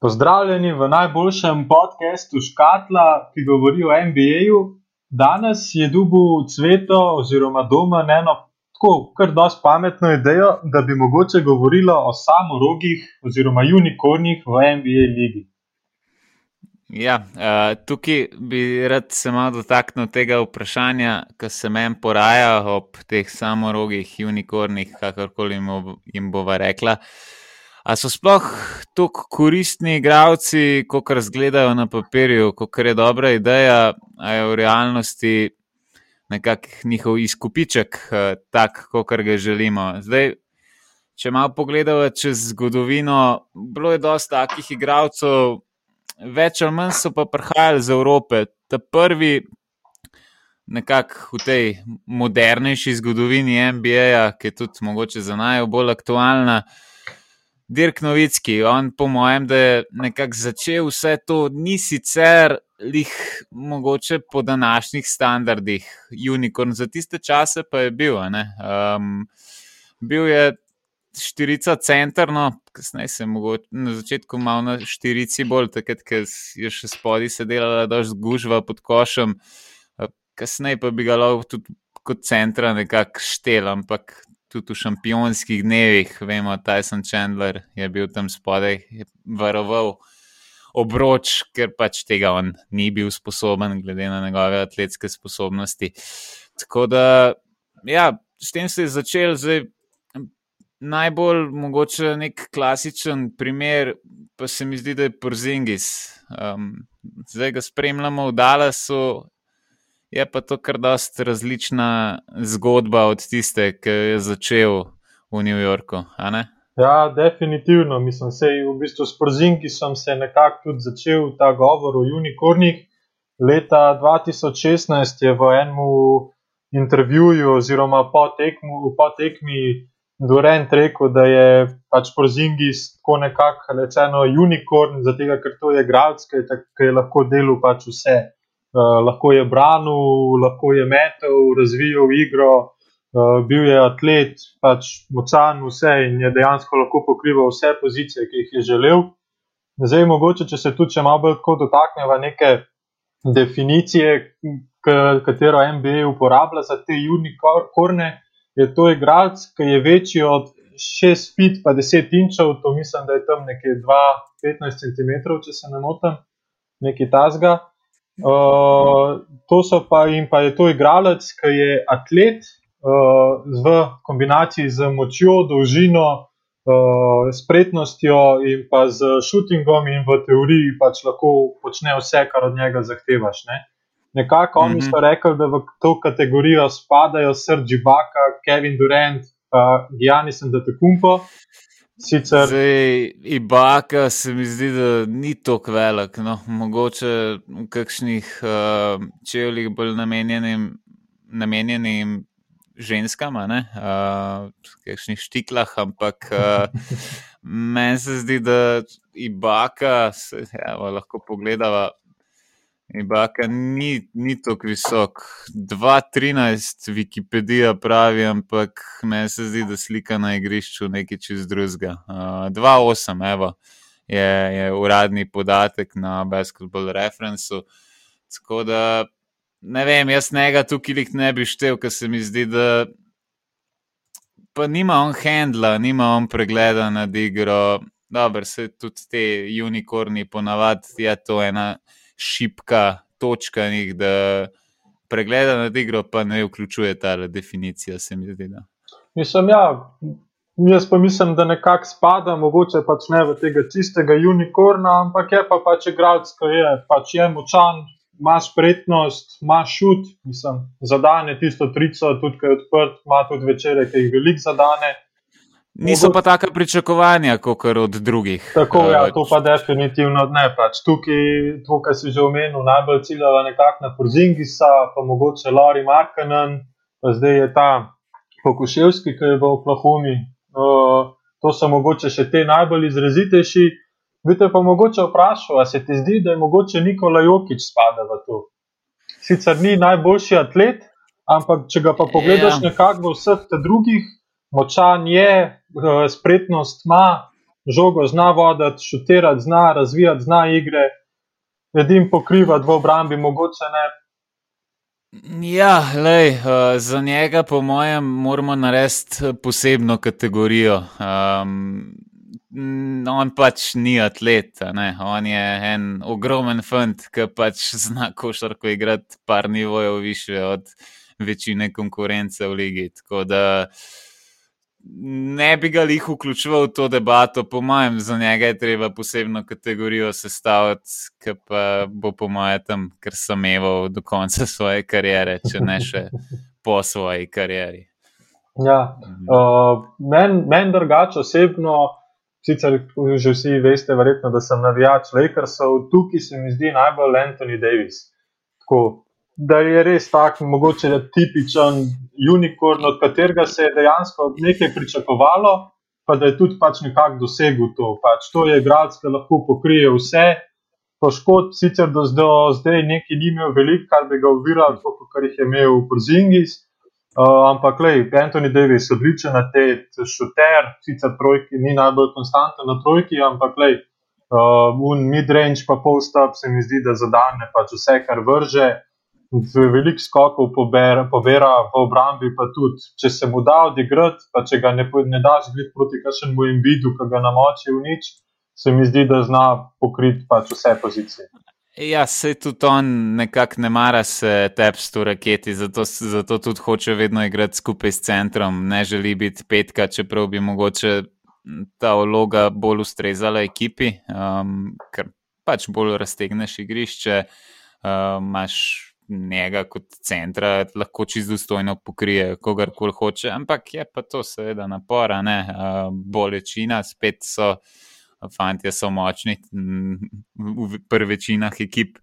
Pozdravljeni v najboljšem podkastu Škatla, ki govori o NBA-ju. Danes je dubu cveto oziroma doma eno tako kar dosti pametno idejo, da bi mogoče govorilo o samorogih oziroma unikornih v NBA ligi. Ja, uh, tukaj bi rad se malo dotaknil tega vprašanja, ki se meni poraja ob teh samorogih, unikornih, kakorkoli jim bova rekla. Uh, A so sploh tako koristni igravci, kot razgledajo na papirju, kot je dobra ideja, a je v realnosti nekakšen njihov izkupiček, eh, tak, kot ga želimo. Zdaj, če malo pogledamo čez zgodovino, bilo je dosta takih igravcev, več ali manj so pa prihajali iz Evrope. Ta prvi, nekako v tej modernejši zgodovini NBA, ki je tudi mogoče za najbolj aktualna. Dirk Novitski, on po mojem, da je nekako začel vse to, ni sicer lih mogoče po današnjih standardih, unikorn za tiste čase pa je bil. Um, bil je štirica centrno, kasneje se je mogoče na začetku malo na štirici bolj, takrat, ker je še spodaj sedela, da je zgužva pod košem, kasneje pa bi ga lahko tudi kot centra nekako štel, ampak tudi v šampionskih dnevih, vemo, Tyson Chandler je bil tam spodaj, je varoval obroč, ker pač tega on ni bil sposoben, glede na njegove atletske sposobnosti. Tako da, ja, s tem se je začel zdaj. Najbolj mogoče nek klasičen primer, pa se mi zdi, da je Porzingis. Um, zdaj ga spremljamo v Dallasu, je pa to kar dost različna zgodba od tiste, ki je začel v New Yorku. Ja, definitivno. Mislim, da v bistvu s Prozinki sem se nekako tudi začel ta govor o unikornih. Leta 2016 je v enem intervjuju, oziroma po, tekmu, po tekmi, Durant rekel, da je pač Prozingis tako nekako rečeno unikorn, zato ker to je gradsk, ki je lahko delal pač vse. Uh, lahko je branil, lahko je metel, razvijal igro, uh, bil je atlet, pač močan, vse in je dejansko lahko pokrival vse pozicije, ki jih je želel. Zdaj, mogoče, če se tudi malo bolj dotaknemo neke definicije, katero MBA uporablja za te unikorne, je to igralec, ki je večji od 6 feet, pa 10 inčev, to mislim, da je tam nekje 2-15 cm, če se ne motim, nekaj tasga. Uh, to so pa in pa je to igralec, ki je atlet uh, v kombinaciji z močjo, dolžino, uh, spretnostjo in pa z šutingom, in v teoriji pač lahko počne vse, kar od njega zahtevaš. Ne? Nekako oni mm -hmm. so rekli, da v to kategorijo spadajo Srči Baka, Kevin Durant, uh, Giannis in Detekumpo. Sicer... Ibaka se mi zdi, da ni tako velik. No? Mogoče v kakšnih uh, čevljih bolj namenjenim, namenjenim ženskam, uh, v kakšnih štiklah, ampak uh, meni se zdi, da Ibaka, se, evo, lahko pogledava, Ibaka ni, ni tako visok. 2-13, Wikipedija pravi, ampak meni se zdi, da slika na igrišču nekaj čez drugega. Uh, 2-8, evo, je, je uradni podatek na Basketball Referencu. Tako da ne vem, jaz njega tukaj ne bi štev, ker se mi zdi, da pa nima on handla, nima on pregleda nad igro. Dobro, se tudi te unikorni ponavadi je to ena šipka točka, njih, da pregleda nad igro, pa ne vključuje ta definicija, se mi zdi. Da. Mislim, ja, jaz pa mislim, da nekako spada, mogoče pač ne v tega čistega unikorna, ampak je pa pač igralec, ki je, pač je močan. Imaš spretnost, imaš šut, mislim, zadane tisto trico, tudi ko je odprt, ima tudi večere, ki jih veliko zadane. Niso pa taka pričakovanja, kot od drugih. Tako ja, to pa definitivno ne. Pač. Tukaj, tukaj si že omenil, najbolj ciljava nekako na Porzingisa, pa mogoče Lori Markanen, pa zdaj je ta Pokuševski, ki je v Oklahoma. Uh, to so mogoče še te najbolj izrazitejši. Vidite pa mogoče vprašal, ali se ti zdi, da je mogoče Nikola Jokič spada v to. Sicer ni najboljši atlet, ampak če ga pa pogledaš ja. nekako v vseh drugih močan je, eh, spretnost ima, žogo zna voditi, šutirati, zna razvijati, zna igre, edin pokrivati v obrambi, mogoče ne. Ja, lej, uh, za njega, po mojem, moramo narediti posebno kategorijo. Um, on pač ni atlet, on je en ogromen fant, ki pač zna košarko igrati par nivojev više od večine konkurence v ligi. Tako da ne bi ga jih vključeval v to debato, po mojem, za njega je treba posebno kategorijo sestaviti, ki pa bo po mojem tam, ker sem imel do konca svoje kariere, če ne še po svoji karieri. Ja, uh, Meni men drugače osebno, sicer že vsi veste, verjetno, da sem navijač Lakersov, tukaj se mi zdi najbolj Anthony Davis. Tako, da je res tak, mogoče tipičen unikorn, od katerega se je dejansko nekaj pričakovalo, pa da je tudi pač nekako dosegel to. Pač to je igralec, ki lahko pokrije vse. Poškodb sicer do, zdaj neki ni imel veliko, kar bi ga uviral, kot jih je imel v Brzingis. Uh, ampak, lej, Anthony Davis je odličen na te šuter, sicer trojki, ni najbolj konstanten na trojki, ampak, lej, uh, un midrange pa post-up se mi zdi, da zadane pač vse, kar vrže veliko skokov pobera, pobera v obrambi, pa tudi, če se mu da odigrati, pa če ga ne, ne daš gled proti kakšnemu imbidu, ki ga namoči v nič, se mi zdi, da zna pokriti pač vse pozicije. Ja, se tudi on nekako ne mara se tepsti v raketi, zato, zato tudi hoče vedno igrati skupaj s centrom, ne želi biti petka, čeprav bi mogoče ta vloga bolj ustrezala ekipi, um, ker pač bolj raztegneš igrišče, um, imaš njega kot centra lahko čisto dostojno pokrije, kogarkoli hoče, ampak je pa to seveda napora, ne, bolečina, spet so, fanti so močni v prvih večinah ekip.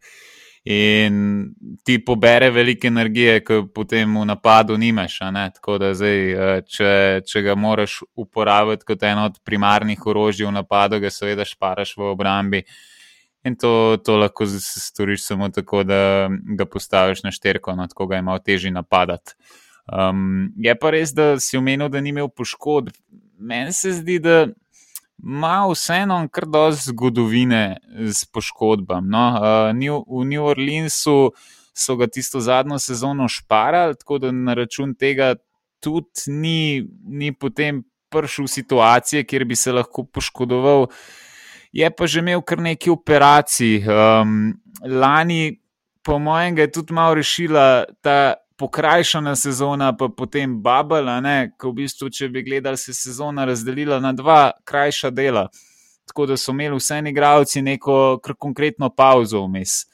In ti pobere veliko energije, ki potem v napadu nimaš. Tako da zdaj, če, če ga moraš uporabiti kot eno od primarnih orožij v napadu, ga seveda šparaš v obrambi. In to, to lahko storiš samo tako, da ga postaviš na šterko, no, tako ga je malo težje napadati. Um, je pa res, da si omenil, da ni imel poškodb. Meni se zdi, da ima vseeno kar dosti zgodovine s poškodbami. No? Uh, v New Orleansu so ga tisto zadnjo sezono šparali, tako da na račun tega tudi ni, ni potem prišel v situacije, kjer bi se lahko poškodoval je pa že imel kar nekaj operacij. Um, lani, po mojem, je tudi malo rešila ta pokrajšana sezona, pa potem Babel, ko v bistvu, če bi gledali, se sezona razdelila na dva krajša dela. Tako da so imeli vse igravci neko konkretno pauzo vmes.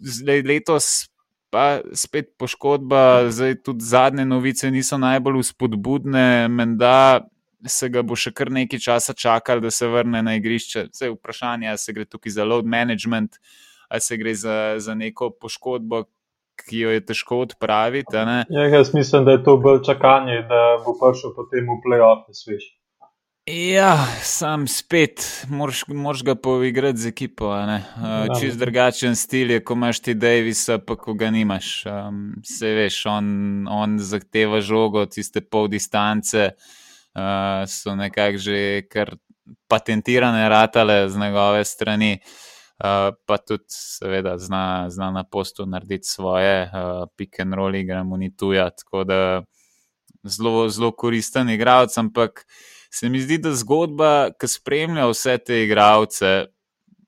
Zdaj, letos pa spet poškodba, zdaj tudi zadnje novice niso najbolj vzpodbudne, menda se ga bo še kar nekaj časa čakal, da se vrne na igrišče. Vse vprašanje, ali se gre tukaj za load management, ali se gre za, za neko poškodbo, ki jo je težko odpraviti. Ja, jaz mislim, da je to bolj čakanje, da bo prišel potem v playoff, sveš. Ja, sam spet, moraš ga poigrati z ekipo. Uh, čist drugačen stil je, ko imaš ti Davisa, pa ko ga nimaš. Um, se veš, on, on zahteva žogo, tiste pol distance. Uh, uh, so nekako že kar patentirane ratale z njegove strani, uh, pa tudi, seveda, zna, zna na postu narediti svoje, uh, pick and roll igre, monituja. Tako da zelo, zelo koristen igralec, ampak se mi zdi, da zgodba, ki spremlja vse te igralce,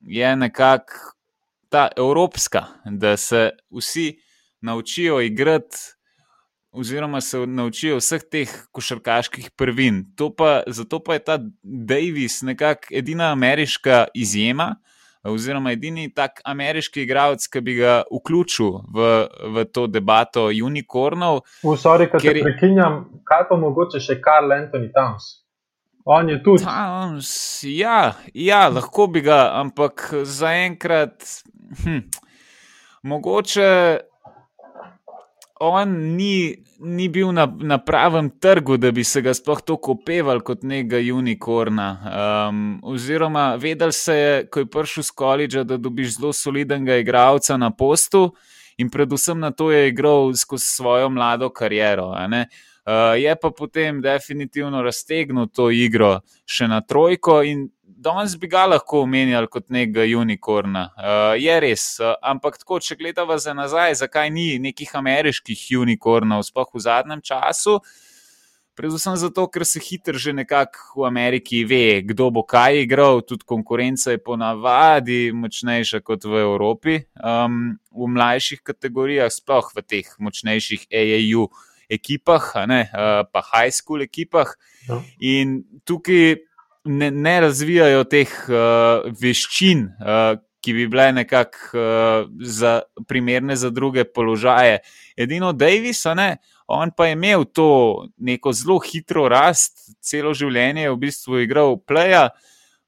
je nekako ta evropska, da se vsi naučijo igrati oziroma se naučijo vseh teh košarkaških prvin. Pa, zato pa je ta Davis nekako edina ameriška izjema, oziroma edini tak ameriški igralec, ki bi ga vključil v, v to debato unikornov. V Sori, ki ker... te prekinjam, kaj pa mogoče še Karl Anthony Towns? On je tudi. Towns, ja, ja, lahko bi ga, ampak zaenkrat. Hm, mogoče on ni, ni bil na, na pravem trgu, da bi se ga sploh tako opeval kot nekega unikorna. Um, oziroma, vedel se je, ko je prišel z koledža, da dobiš zelo solidnega igralca na postu, in predvsem na to je igral skozi svojo mlado kariero. Uh, je pa potem definitivno raztegnil to igro še na trojko, in danes bi ga lahko omenjali kot nekega unikorna. Uh, je res, uh, ampak tako, če gledamo za nazaj, zakaj ni nekih ameriških unikornov, sploh v zadnjem času. Predvsem zato, ker se hitro že nekako v Ameriki ve, kdo bo kaj igral, tudi konkurenca je ponavadi močnejša kot v Evropi, um, v mlajših kategorijah, sploh v teh močnejših AAU ekipah, ne, uh, pa high school ekipah. No. In tukaj ne, ne razvijajo teh uh, veščin, uh, ki bi bile nekako uh, primerne za druge položaje. Edino Davis, ne. On pa je imel to neko zelo hitro rast, celo življenje je v bistvu igral playa,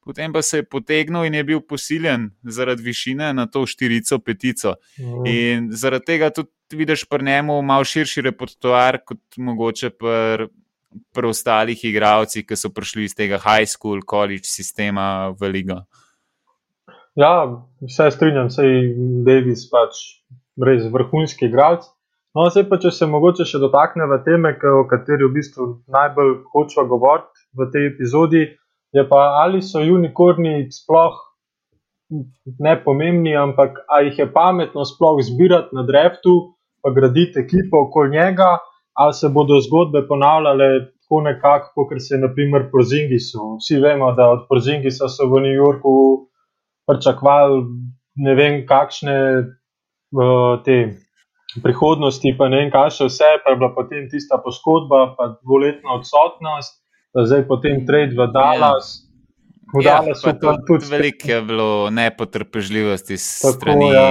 potem pa se je potegnil in je bil posiljen zaradi višine na to štirico, petico. Mm. In zaradi tega tudi vidiš pri njemu malo širši repertoar kot mogoče pri. Preostalih igralcih, ki so prišli iz tega high school, college sistema v Ligo. Ja, vse strinjam, se je Davis pač res vrhunski igralec. No, zdaj pa če se mogoče še dotaknemo teme, o kateri v bistvu najbolj hočemo govoriti v tej epizodi, je pa ali so unikorni sploh ne pomembni, ampak ali jih je pametno sploh zbirati na dreftu, pa graditi ekipo okoli njega, ali se bodo zgodbe ponavljale tako nekako, kot se je naprimer Prozingisu. Vsi vemo, da od Prozingisa so v New Yorku pričakovali ne vem kakšne uh, te prihodnosti, pa ne vem, kaj še vse, pa je bila potem tista poškodba, pa dvoletna odsotnost, pa zdaj potem trade v Dallas. Ja. Ja, tudi, tudi veliko je bilo nepotrpežljivosti strani ja.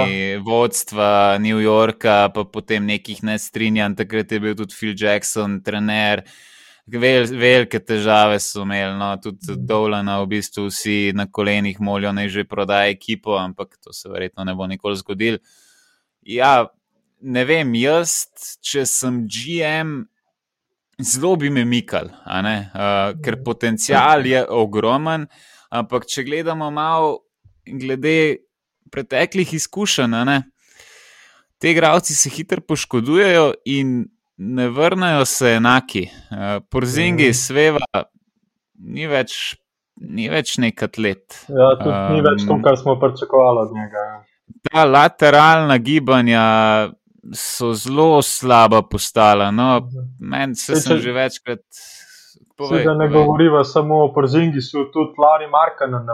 vodstva New Yorka, pa potem nekih nestrinjanj. Takrat je bil tudi Phil Jackson, trener. Vel, velike težave so imeli, no, tudi dolana, v bistvu vsi na kolenih molijo, naj že prodaja ekipo, ampak to se verjetno ne bo nikoli zgodilo. Ja, ne vem, jaz, če sem GM, zelo bi me mikal, uh, ker potencial je ogromen. Ampak, če gledamo malo glede preteklih izkušenj, ne, te gradci se hitro poškodujejo in ne vrnejo se enaki. Uh, Porzingi, mhm. sveva, ni več, ni več nek atlet. Ja, tudi um, ni več to, kar smo pričakovali od njega. Ja. Ta lateralna gibanja, so zelo slaba postala. No, mhm. Meni se je že večkrat. Povej, da ne govoriva samo o Porzingisu, tudi Lari Markanen,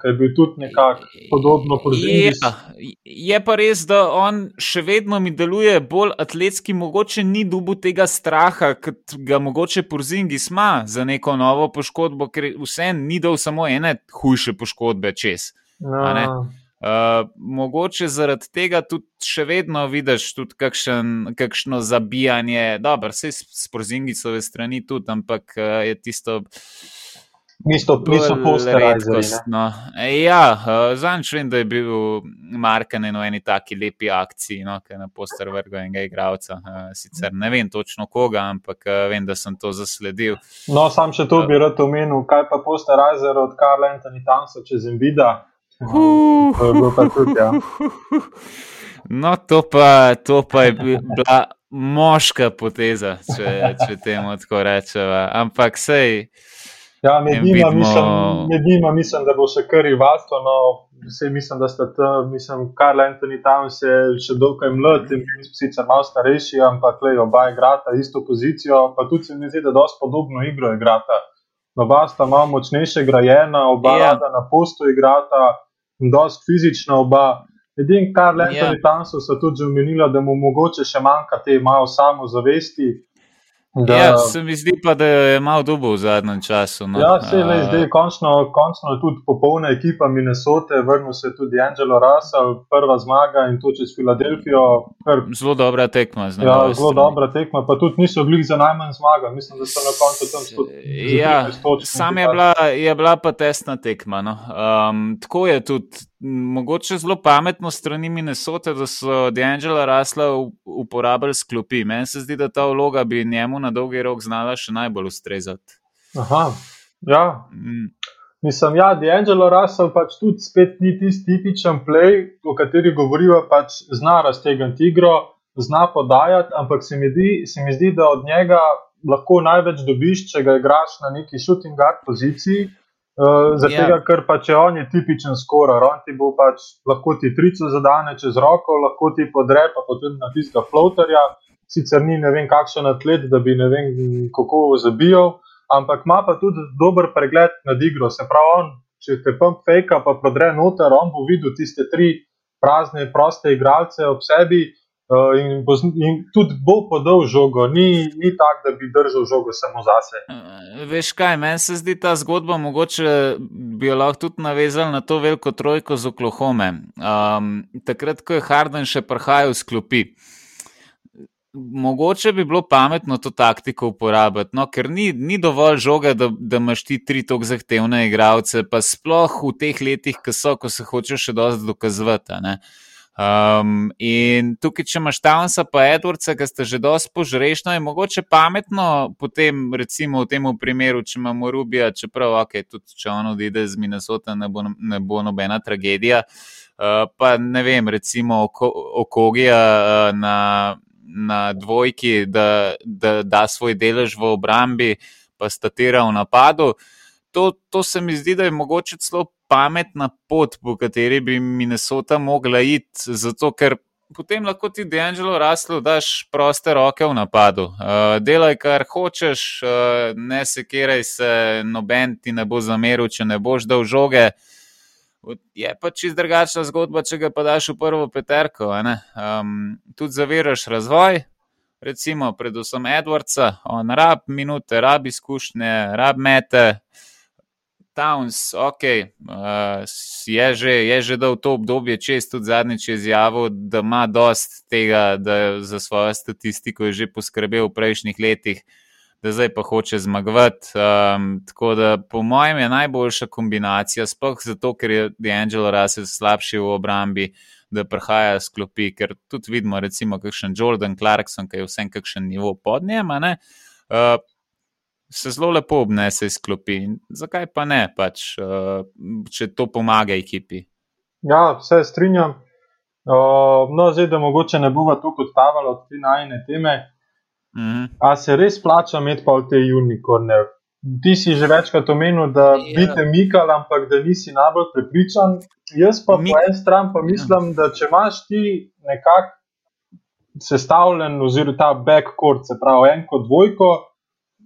ki je bil tudi nekako podobno Porzingisu. Je, je pa res, da on še vedno mi deluje bolj atletski, mogoče ni dubu tega straha, kot ga mogoče Porzingis ima za neko novo poškodbo, ker vse ni dal samo ene hujše poškodbe čez. No. Uh, mogoče zaradi tega tudi še vedno vidiš tudi kakšen, kakšno zabijanje, dobro, vse s prozingisove strani tudi, ampak uh, je tisto. Niso posterali. No. Ja, uh, zanč vem, da je bil Markan eno eni taki lepi akciji, no, ki je na poster vrgo enega igralca. Uh, sicer ne vem točno koga, ampak uh, vem, da sem to zasledil. No, sam še to bi rad omenil, kaj pa poster Riser od Karla Antoni Tansa čez Envida. Ja. No, to pa, to pa je bila moška poteza, če, če temu tako rečemo. Ampak sej. Ja, med njima vidimo... mislim, mislim, da bo še i vasto. No, vse mislim, da sta tam, mislim, Karl Anthony tam se še dokaj mlad in sicer malo starejši, ampak le oba igrata isto pozicijo, pa tudi se mi zdi, da dosti podobno igro igrata. Oba sta malo močnejše grajena, oba ja. na postu igrata dosti fizična oba. Edini, kar le ja. tam so, tudi omenili, da mu mogoče še manjka te malo samozavesti. Da, ja, se mi zdi pa, da je malo dubo v zadnjem času. No. Ja, se je zdaj končno, končno tudi popolna ekipa Minnesote, vrnil se tudi Angelo Russell, prva zmaga in to čez Filadelfijo. Kar... Zelo dobra tekma. Ja, zelo dobra tekma, pa tudi niso bili za najmanj zmaga. Mislim, da so na koncu tam spet. Ja, sam je bila, je bila pa tesna tekma. No. Um, tako je tudi mogoče zelo pametno strani Minnesote, da so D'Angelo rasla uporabljali sklopi. Meni se zdi, da ta vloga bi njemu na dolgi rok znala še najbolj ustrezati. Aha, ja. Mm. Mislim, ja, D'Angelo rasel pač tudi spet ni tisti tipičen play, o kateri govorijo, pač zna raztegniti igro, zna podajati, ampak se mi, di, se mi zdi, da od njega lahko največ dobiš, če ga igraš na neki shooting guard poziciji. Uh, Zato, yeah. Ja. ker pač on je tipičen skoraj, on ti bo pač lahko ti trico zadane čez roko, lahko ti podre, pa potem na tistega floaterja. Sicer ni ne vem, kakšen atlet, da bi ne vem, kako zabijal, ampak ima pa tudi dober pregled nad igro. Se pravi, on, če te pump fake, pa prodre noter, on bo videl tiste tri prazne, proste igralce ob sebi, Uh, in, bo, in tudi bo podal žogo, ni, ni tako, da bi držal žogo samo zase. Uh, veš kaj, meni se zdi ta zgodba, mogoče bi jo lahko tudi navezal na to veliko trojko z Oklahome. Um, takrat, ko je Harden še prihajal z klopi. Mogoče bi bilo pametno to taktiko uporabiti, no, ker ni, ni dovolj žoga, da, da imaš ti tri tako zahtevne igralce, pa sploh v teh letih, ko so, ko se hočeš še dosti dokazovati. Um, in tukaj, če imaš Townsa pa Edwardsa, ki sta že dosti požrešna, je mogoče pametno potem, recimo v tem primeru, če imamo Rubija, čeprav, ok, tudi če on odide z Minnesota, ne bo, ne bo nobena tragedija. Uh, pa ne vem, recimo Okogija uh, na, na dvojki, da, da da svoj delež v obrambi, pa statira v napadu. To, to se mi zdi, da je mogoče celo pametna pot, po kateri bi Minnesota mogla iti, zato ker potem lahko ti D'Angelo raslo daš proste roke v napadu. Uh, delaj, kar hočeš, uh, ne sekiraj se, noben ti ne bo zameril, če ne boš dal žoge. Je pa čist drugačna zgodba, če ga pa daš v prvo peterko. Um, tudi zaviraš razvoj. Recimo, predvsem Edwardsa, on rab minute, rab izkušnje, rab mete, uh, Towns, ok, uh, je, že, je že dal to obdobje, če je tudi zadnjič izjavil, da ima dost tega, da za svojo statistiko je že poskrbel v prejšnjih letih, da zdaj pa hoče zmagovati. Um, tako da, po mojem, je najboljša kombinacija, sploh zato, ker je D'Angelo Russell slabši v obrambi, da prihaja sklopi, ker tudi vidimo, recimo, kakšen Jordan Clarkson, ki je vsem kakšen nivo pod njim se zelo lepo obnese iz klopi. Zakaj pa ne, pač, uh, če to pomaga ekipi? Ja, vse strinjam. Uh, no, zdaj, da mogoče ne bova tukaj odtavala od te najne teme. Mm -hmm. A se res plača imeti pa v te unikorne? Ti si že večkrat omenil, da ja. bi te mikal, ampak da nisi najbolj prepričan. Jaz pa Mi... po eni strani pa mislim, ja. da če imaš ti nekako sestavljen, oziroma ta backcourt, se pravi, eno dvojko,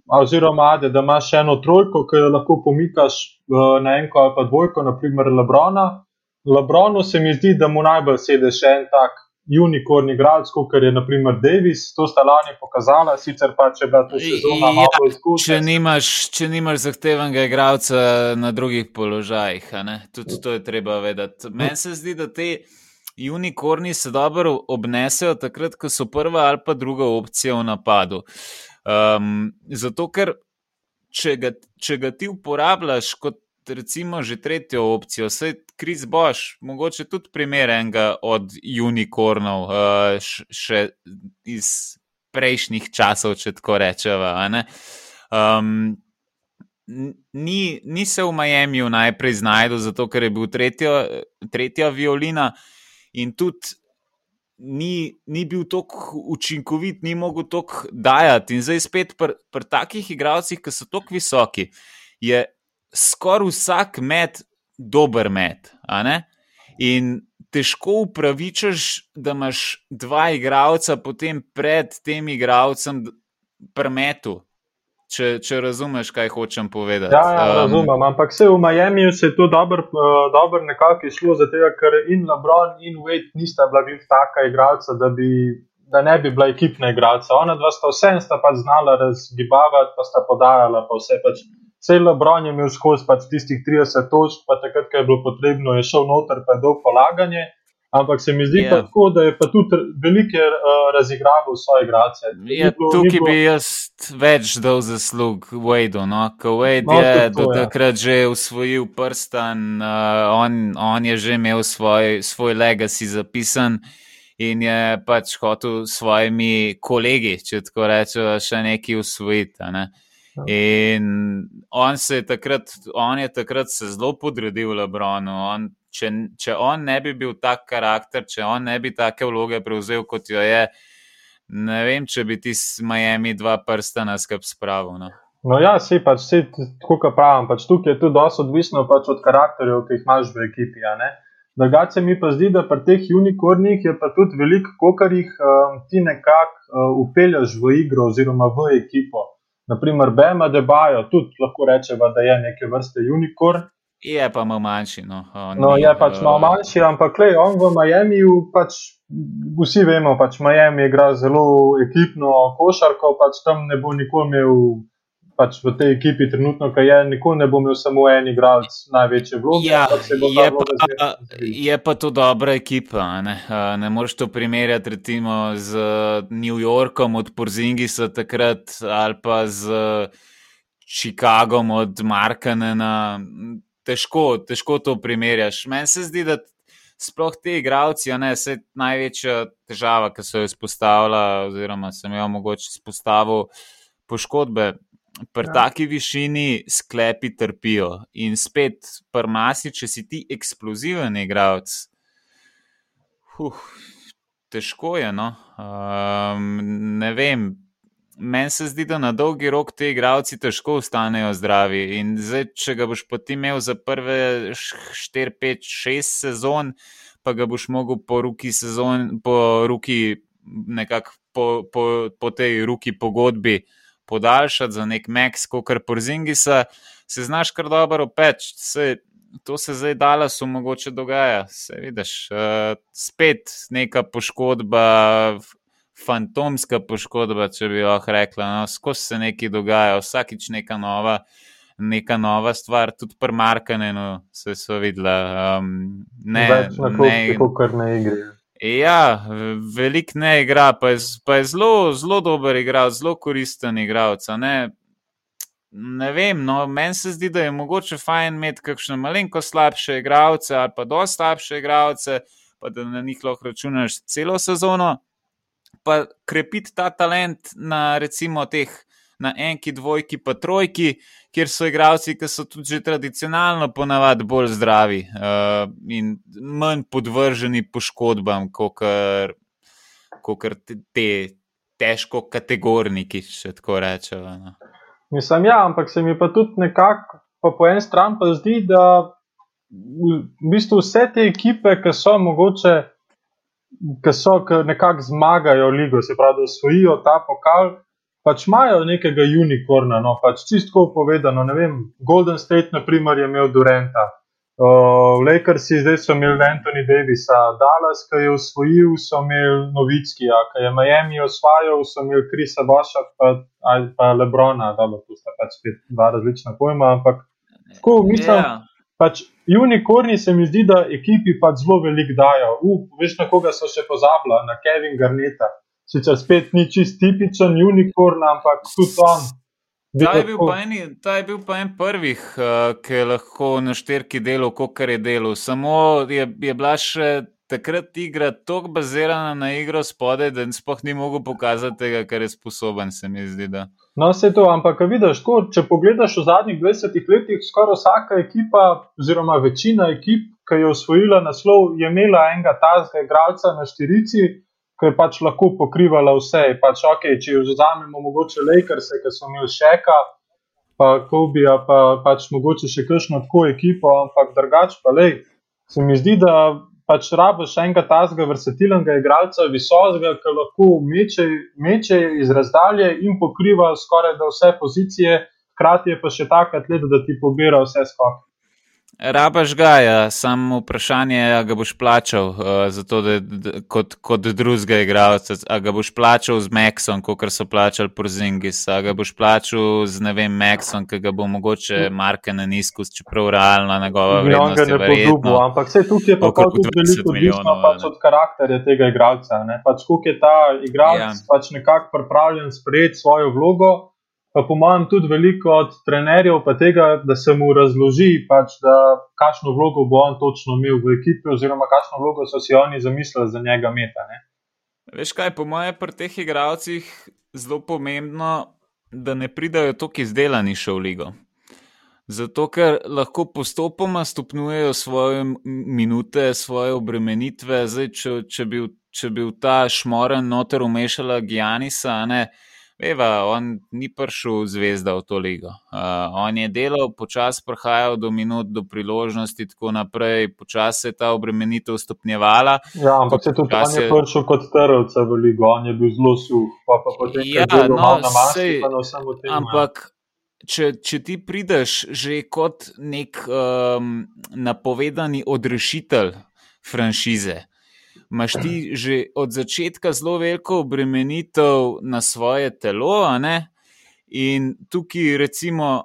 oziroma ade, da imaš eno trojko, ki jo lahko pomikaš uh, na eno ali pa dvojko, naprimer Lebrona. Lebronu se mi zdi, da mu najbolj sedi še en tak unikorn igralec, kot je naprimer Davis. To sta lani pokazala, sicer pa če bi to sezono ja, malo izkušnja. Če nimaš, če nimaš zahtevenega igralca na drugih položajih, tudi to je treba vedeti. Meni se zdi, da te. Unikorni se dobro obnesejo takrat, ko so prva ali pa druga opcija v napadu. Uh, Um, zato, ker če ga, če ga ti uporabljaš kot recimo že tretjo opcijo, se kriz boš, mogoče tudi primer enega od unikornov, uh, še iz prejšnjih časov, če tako rečeva. Um, ni, ni se v Miami najprej znašel, zato ker je bil tretjo, tretja violina. In tudi ni, ni bil tako učinkovit, ni mogel tako dajati. In zdaj spet pri pr takih igralcih, ki so tako visoki, je skoraj vsak met dober met. In težko upravičaš, da imaš dva igralca potem pred tem igralcem premetu če, če razumeš, kaj hočem povedati. Ja, ja um, razumem, ampak vse v Miami se je to dobro uh, dobr nekako išlo, zato ker in LeBron in Wade nista bila bil taka igralca, da, bi, da ne bi bila ekipna igralca. Ona dva sta vsem sta pač znala razgibavati, pa sta podajala, pa vse pač. Vse LeBron je imel skozi pač tistih 30 točk, pa takrat, ko je bilo potrebno, je šel noter, pa je dol polaganje. Ampak se mi zdi yeah. Ja. tako, da je pa tudi velike uh, razigraval svoje igrače. Ja, tukaj bilo... bi jaz več dal zaslug Wade. No? Wade no, je do ja. takrat že usvojil prstan, uh, on, on je že imel svoj, svoj legacy zapisan. In je pač hotel s svojimi kolegi, če tako rečemo, še nekaj usvojiti. Ne? Ja. In on, je takrat, on je takrat se zelo podredil Lebronu. On če, če on ne bi bil tak karakter, če on ne bi take vloge prevzel, kot jo je, ne vem, če bi ti s Miami dva prsta na skrb spravil. No. No, ja, si pač, si tako, kot pravim, pač tukaj je tudi dosto odvisno pač od karakterjev, ki jih imaš v ekipi. Drugače mi pa zdi, da pri teh unikornih je pa tudi veliko, kolikor jih um, ti nekako uh, upelješ v igro oziroma v ekipo. Naprimer, Bema Debajo, tudi lahko rečemo, da je neke vrste unikorn. Je pa malo manjši. No, no je pač malo manjši, ampak le on v Miami, pač, vsi vemo, pač Miami igra zelo ekipno košarko, pač tam ne bo nikoli imel pač v tej ekipi, trenutno, ki je, nikoli ne bo imel samo en igralec največje vloge. Ja, je, pa, je pa to dobra ekipa. Ne, ne moreš to primerjati recimo, z New Yorkom od Porzingisa takrat ali pa z Chicagom od Markanena. Težko, težko to primerjaš. Meni se zdi, da sploh ti igravci, ne, se največja težava, ki so jo izpostavili, oziroma sem jo mogoče izpostavil, poškodbe pri ja. taki višini sklepi trpijo. In spet, prmasi, če si ti eksploziven igralec, huh, težko je. No? Um, ne vem. Meni se zdi, da na dolgi rok ti igravci težko ostanejo zdravi. In zdaj, če ga boš potem imel za prve 4, 5, 6 sezon, pa ga boš mogel po ruki sezon, po ruki nekako po, po, po tej ruki pogodbi podaljšati za nek Max, kot kar porzingisa, se znaš kar dobro opeč. Se, to se zdaj dala, so mogoče dogaja. Se vidiš, uh, spet neka poškodba. Fantomska poškodba, če bi lahko rekla, no, skozi se nekaj dogaja, vsakič neka nova, neka nova stvar, tudi pri Markanenu se so videla. Um, ne, Več na koncu, kot ne igre. Ja, veliko ne igra, pa je, pa je zelo, zelo dober igralec, zelo koristen igralec. Ne? ne vem, no, meni se zdi, da je mogoče fajn imeti kakšne malenko slabše igralce ali pa dosta slabše igralce, pa da na njih lahko računaš celo sezono, pa krepiti ta talent na recimo teh na enki, dvojki, pa trojki, kjer so igralci, ki so tudi tradicionalno ponavadi bolj zdravi uh, in manj podvrženi poškodbam, kot te, te težko kategorniki, če tako rečemo. No. Mislim, ja, ampak se mi pa tudi nekako po eni strani pa zdi, da v bistvu vse te ekipe, ki so mogoče. Ki so, nekako zmagajo ligo, se pravi, da osvojijo ta pokal, pač imajo nekega unikorna, no, pač čisto povedano. Vem, Golden State, na primer, je imel Durenta, uh, Lakersi, zdaj so imeli Anthony Davisa, Dallas, ki je usvojil, so imeli Novickija, ki je Miami osvajal, so imeli Krisa Boša, pa, pa Lebrona, da bo to sta pač spet dva različna pojma. Ampak, tako mislim. Yeah. Pač unikorni se mi zdi, da ekipi pač zelo veliko dajo. Uf, veš, na koga so še pozabili, na Kevin Garneta sicer spet ni čist tipičen unikorn, ampak tudi on. Ta je, eni, ta je bil pa en prvih, uh, ki je lahko na šterki delal, kot je delal. Samo je, je bila še takrat igra tako bazirana na igro spodaj, da sploh ni mogel pokazati tega, kar je sposoben, se mi zdi. Da. No, vse to, ampak vidiš, ko, če pogledaš v zadnjih 20 letih, skoraj vsaka ekipa, oziroma večina ekip, ki je osvojila naslov, je imela enega tazga igralca na štirici ki je pač lahko pokrivala vse. Pač, okay, če jo vzamemo, mogoče Lakers, ki so imeli šeka, pa Kobija, pa pač mogoče še kakšno tako ekipo, ampak drugače pa le. Se mi zdi, da pač rabiš enega tazga versatilnega igralca, visokega, ki lahko meče, meče iz razdalje in pokriva skoraj da vse pozicije, hkrati je pa še tak atlet, da ti pobira vse skoke. Rabaš ga, ja. samo vprašanje je, ali ga boš plačal uh, zato, da, da, kot, kot drugega igralca. Ali ga boš plačal z Maxom, kot so plačali Porzingis, ali ga boš plačal z ne vem, Maxom, ki ga bo mogoče marke na nizku, čeprav realno njegova vrednost. Ne, ne bo dubo, ampak vse tukaj je pa tudi veliko odvisno pač od karakterja tega igralca. Pač, Kako je ta igralec ja. pač nekako pripravljen sprejeti svojo vlogo pa po mojem tudi veliko od trenerjev, pa tega, da se mu razloži, pač, da kakšno vlogo bo on točno imel v ekipi, oziroma kakšno vlogo so si oni zamislili za njega meta. Ne? Veš kaj, po mojem, pri teh igralcih je zelo pomembno, da ne pridajo tako izdelani še v ligo. Zato, ker lahko postopoma stopnjujejo svoje minute, svoje obremenitve. Zdaj, če, če, bi, če bi v ta šmoren noter umešala Gijanisa, ne, uh, Veva, on ni prišel zvezda v to ligo. Uh, on je delal, počasi prihajal do minut, do priložnosti, tako naprej, počasi se je ta obremenitev stopnjevala. Ja, ampak se tudi on je prišel kot trlce v ligo, on je bil zelo suh, pa, pa potem ja, je no, na maski, sej, pa na vsem tem. ja. Ampak, če, če ti prideš že kot nek um, napovedani odrešitelj franšize, imaš ti že od začetka zelo veliko obremenitev na svoje telo? In tukaj, recimo,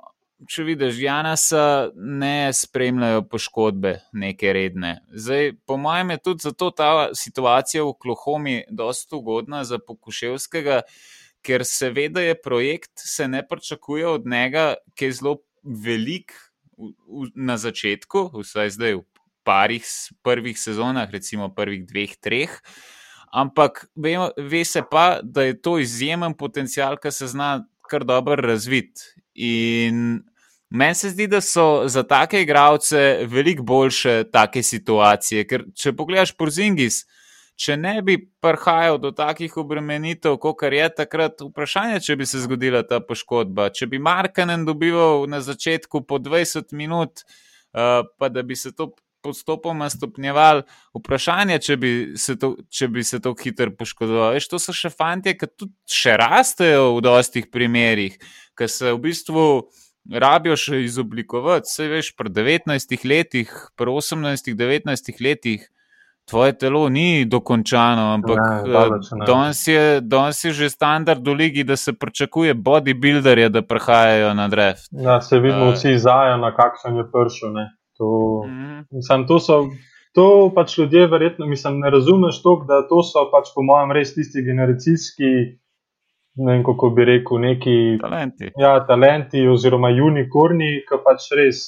če vidiš, Janasa ne spremljajo poškodbe, neke redne. Zdaj, po mojem, je tudi zato ta situacija v Klohomi dosta ugodna za Pokuševskega, ker se ve, da je projekt, se ne pričakuje od njega, ki je zelo velik v, v, na začetku, vsaj zdaj v parih prvih sezonah, recimo prvih dveh, treh. Ampak ve, ve se pa, da je to izjemen potencial, ki se zna kar dobro razviti. In meni se zdi, da so za take igralce veliko boljše take situacije. Ker če pogledaš Porzingis, če ne bi prihajal do takih obremenitev, kot je takrat, vprašanje, če bi se zgodila ta poškodba. Če bi Markanen dobival na začetku po 20 minut, uh, pa da bi se to postopoma stopnjeval, vprašanje, če bi se to, če bi se to hitro poškodoval. Veš, to so še fantje, ki tudi še rastejo v dostih primerih, ki se v bistvu. Rabijo še izoblikovati, vse veš, pri 19 letih, pri 18, 19 letih, tvoje telo ni dokončano, ampak ne. danes je, danes je že standard v ligi, da se pričakuje bodybuilderje, da prihajajo na draft. Ja, se vidimo Eh. vsi zajo, na kakšen je prišel. To, Mhm. mislim, to so. To pač ljudje verjetno mislim, ne razumeš toliko, da to so pač po mojem res tisti generacijski, ne vem kako bi rekel, neki Talenti. ja, talenti oziroma unikorni, ki pač res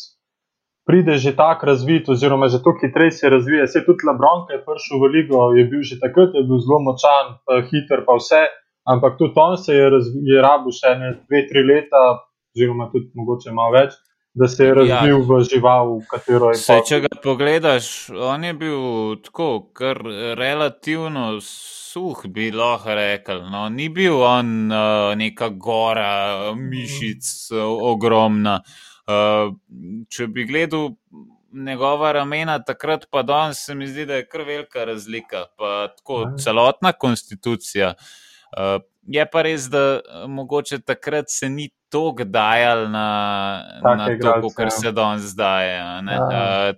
pride že tako razvit, oziroma že tako hitreje se razvija. Se tudi Lebron, ki je prišel v ligo, je bil že takrat je bil zelo močan, pa hiter, pa vse, ampak tudi on se je, razvi, je rabil še ne dve, tri leta, oziroma tudi mogoče malo več. Da se je Ja. razvil ja. v žival, v katero je pol- če ga pogledaš, on je bil tako, kar relativno suh, bi lahko rekel. No, ni bil on uh, neka gora mišic, uh, ogromna. Uh, če bi gledal njegova ramena takrat, pa danes, se mi zdi, da je kar velika razlika. Pa tako Ja. celotna konstitucija. Uh, je pa res, da uh, mogoče takrat se ni toliko dajal na, Take na to, kar ja. se danes daje. Ja.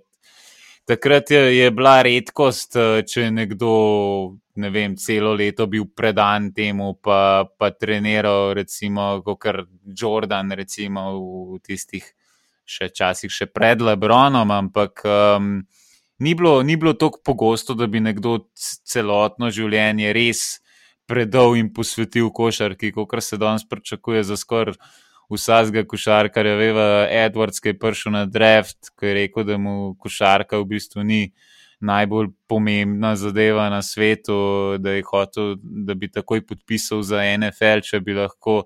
Takrat je, je bila redkost, eh, če je nekdo ne vem, celo leto bil predan temu, pa, pa treniral, recimo, kot Jordan, recimo v tistih še časih, še pred Lebronom, ampak um, ni bilo, ni bilo tako pogosto, da bi nekdo celotno življenje res predal in posvetil košarki, kot se danes pričakuje za skoraj vsakega košarkarja. Veva, Edwards, ki je prišel na draft, ki je rekel, da mu košarka v bistvu ni najbolj pomembna zadeva na svetu, da je hotel, da bi takoj podpisal za NFL, če bi lahko.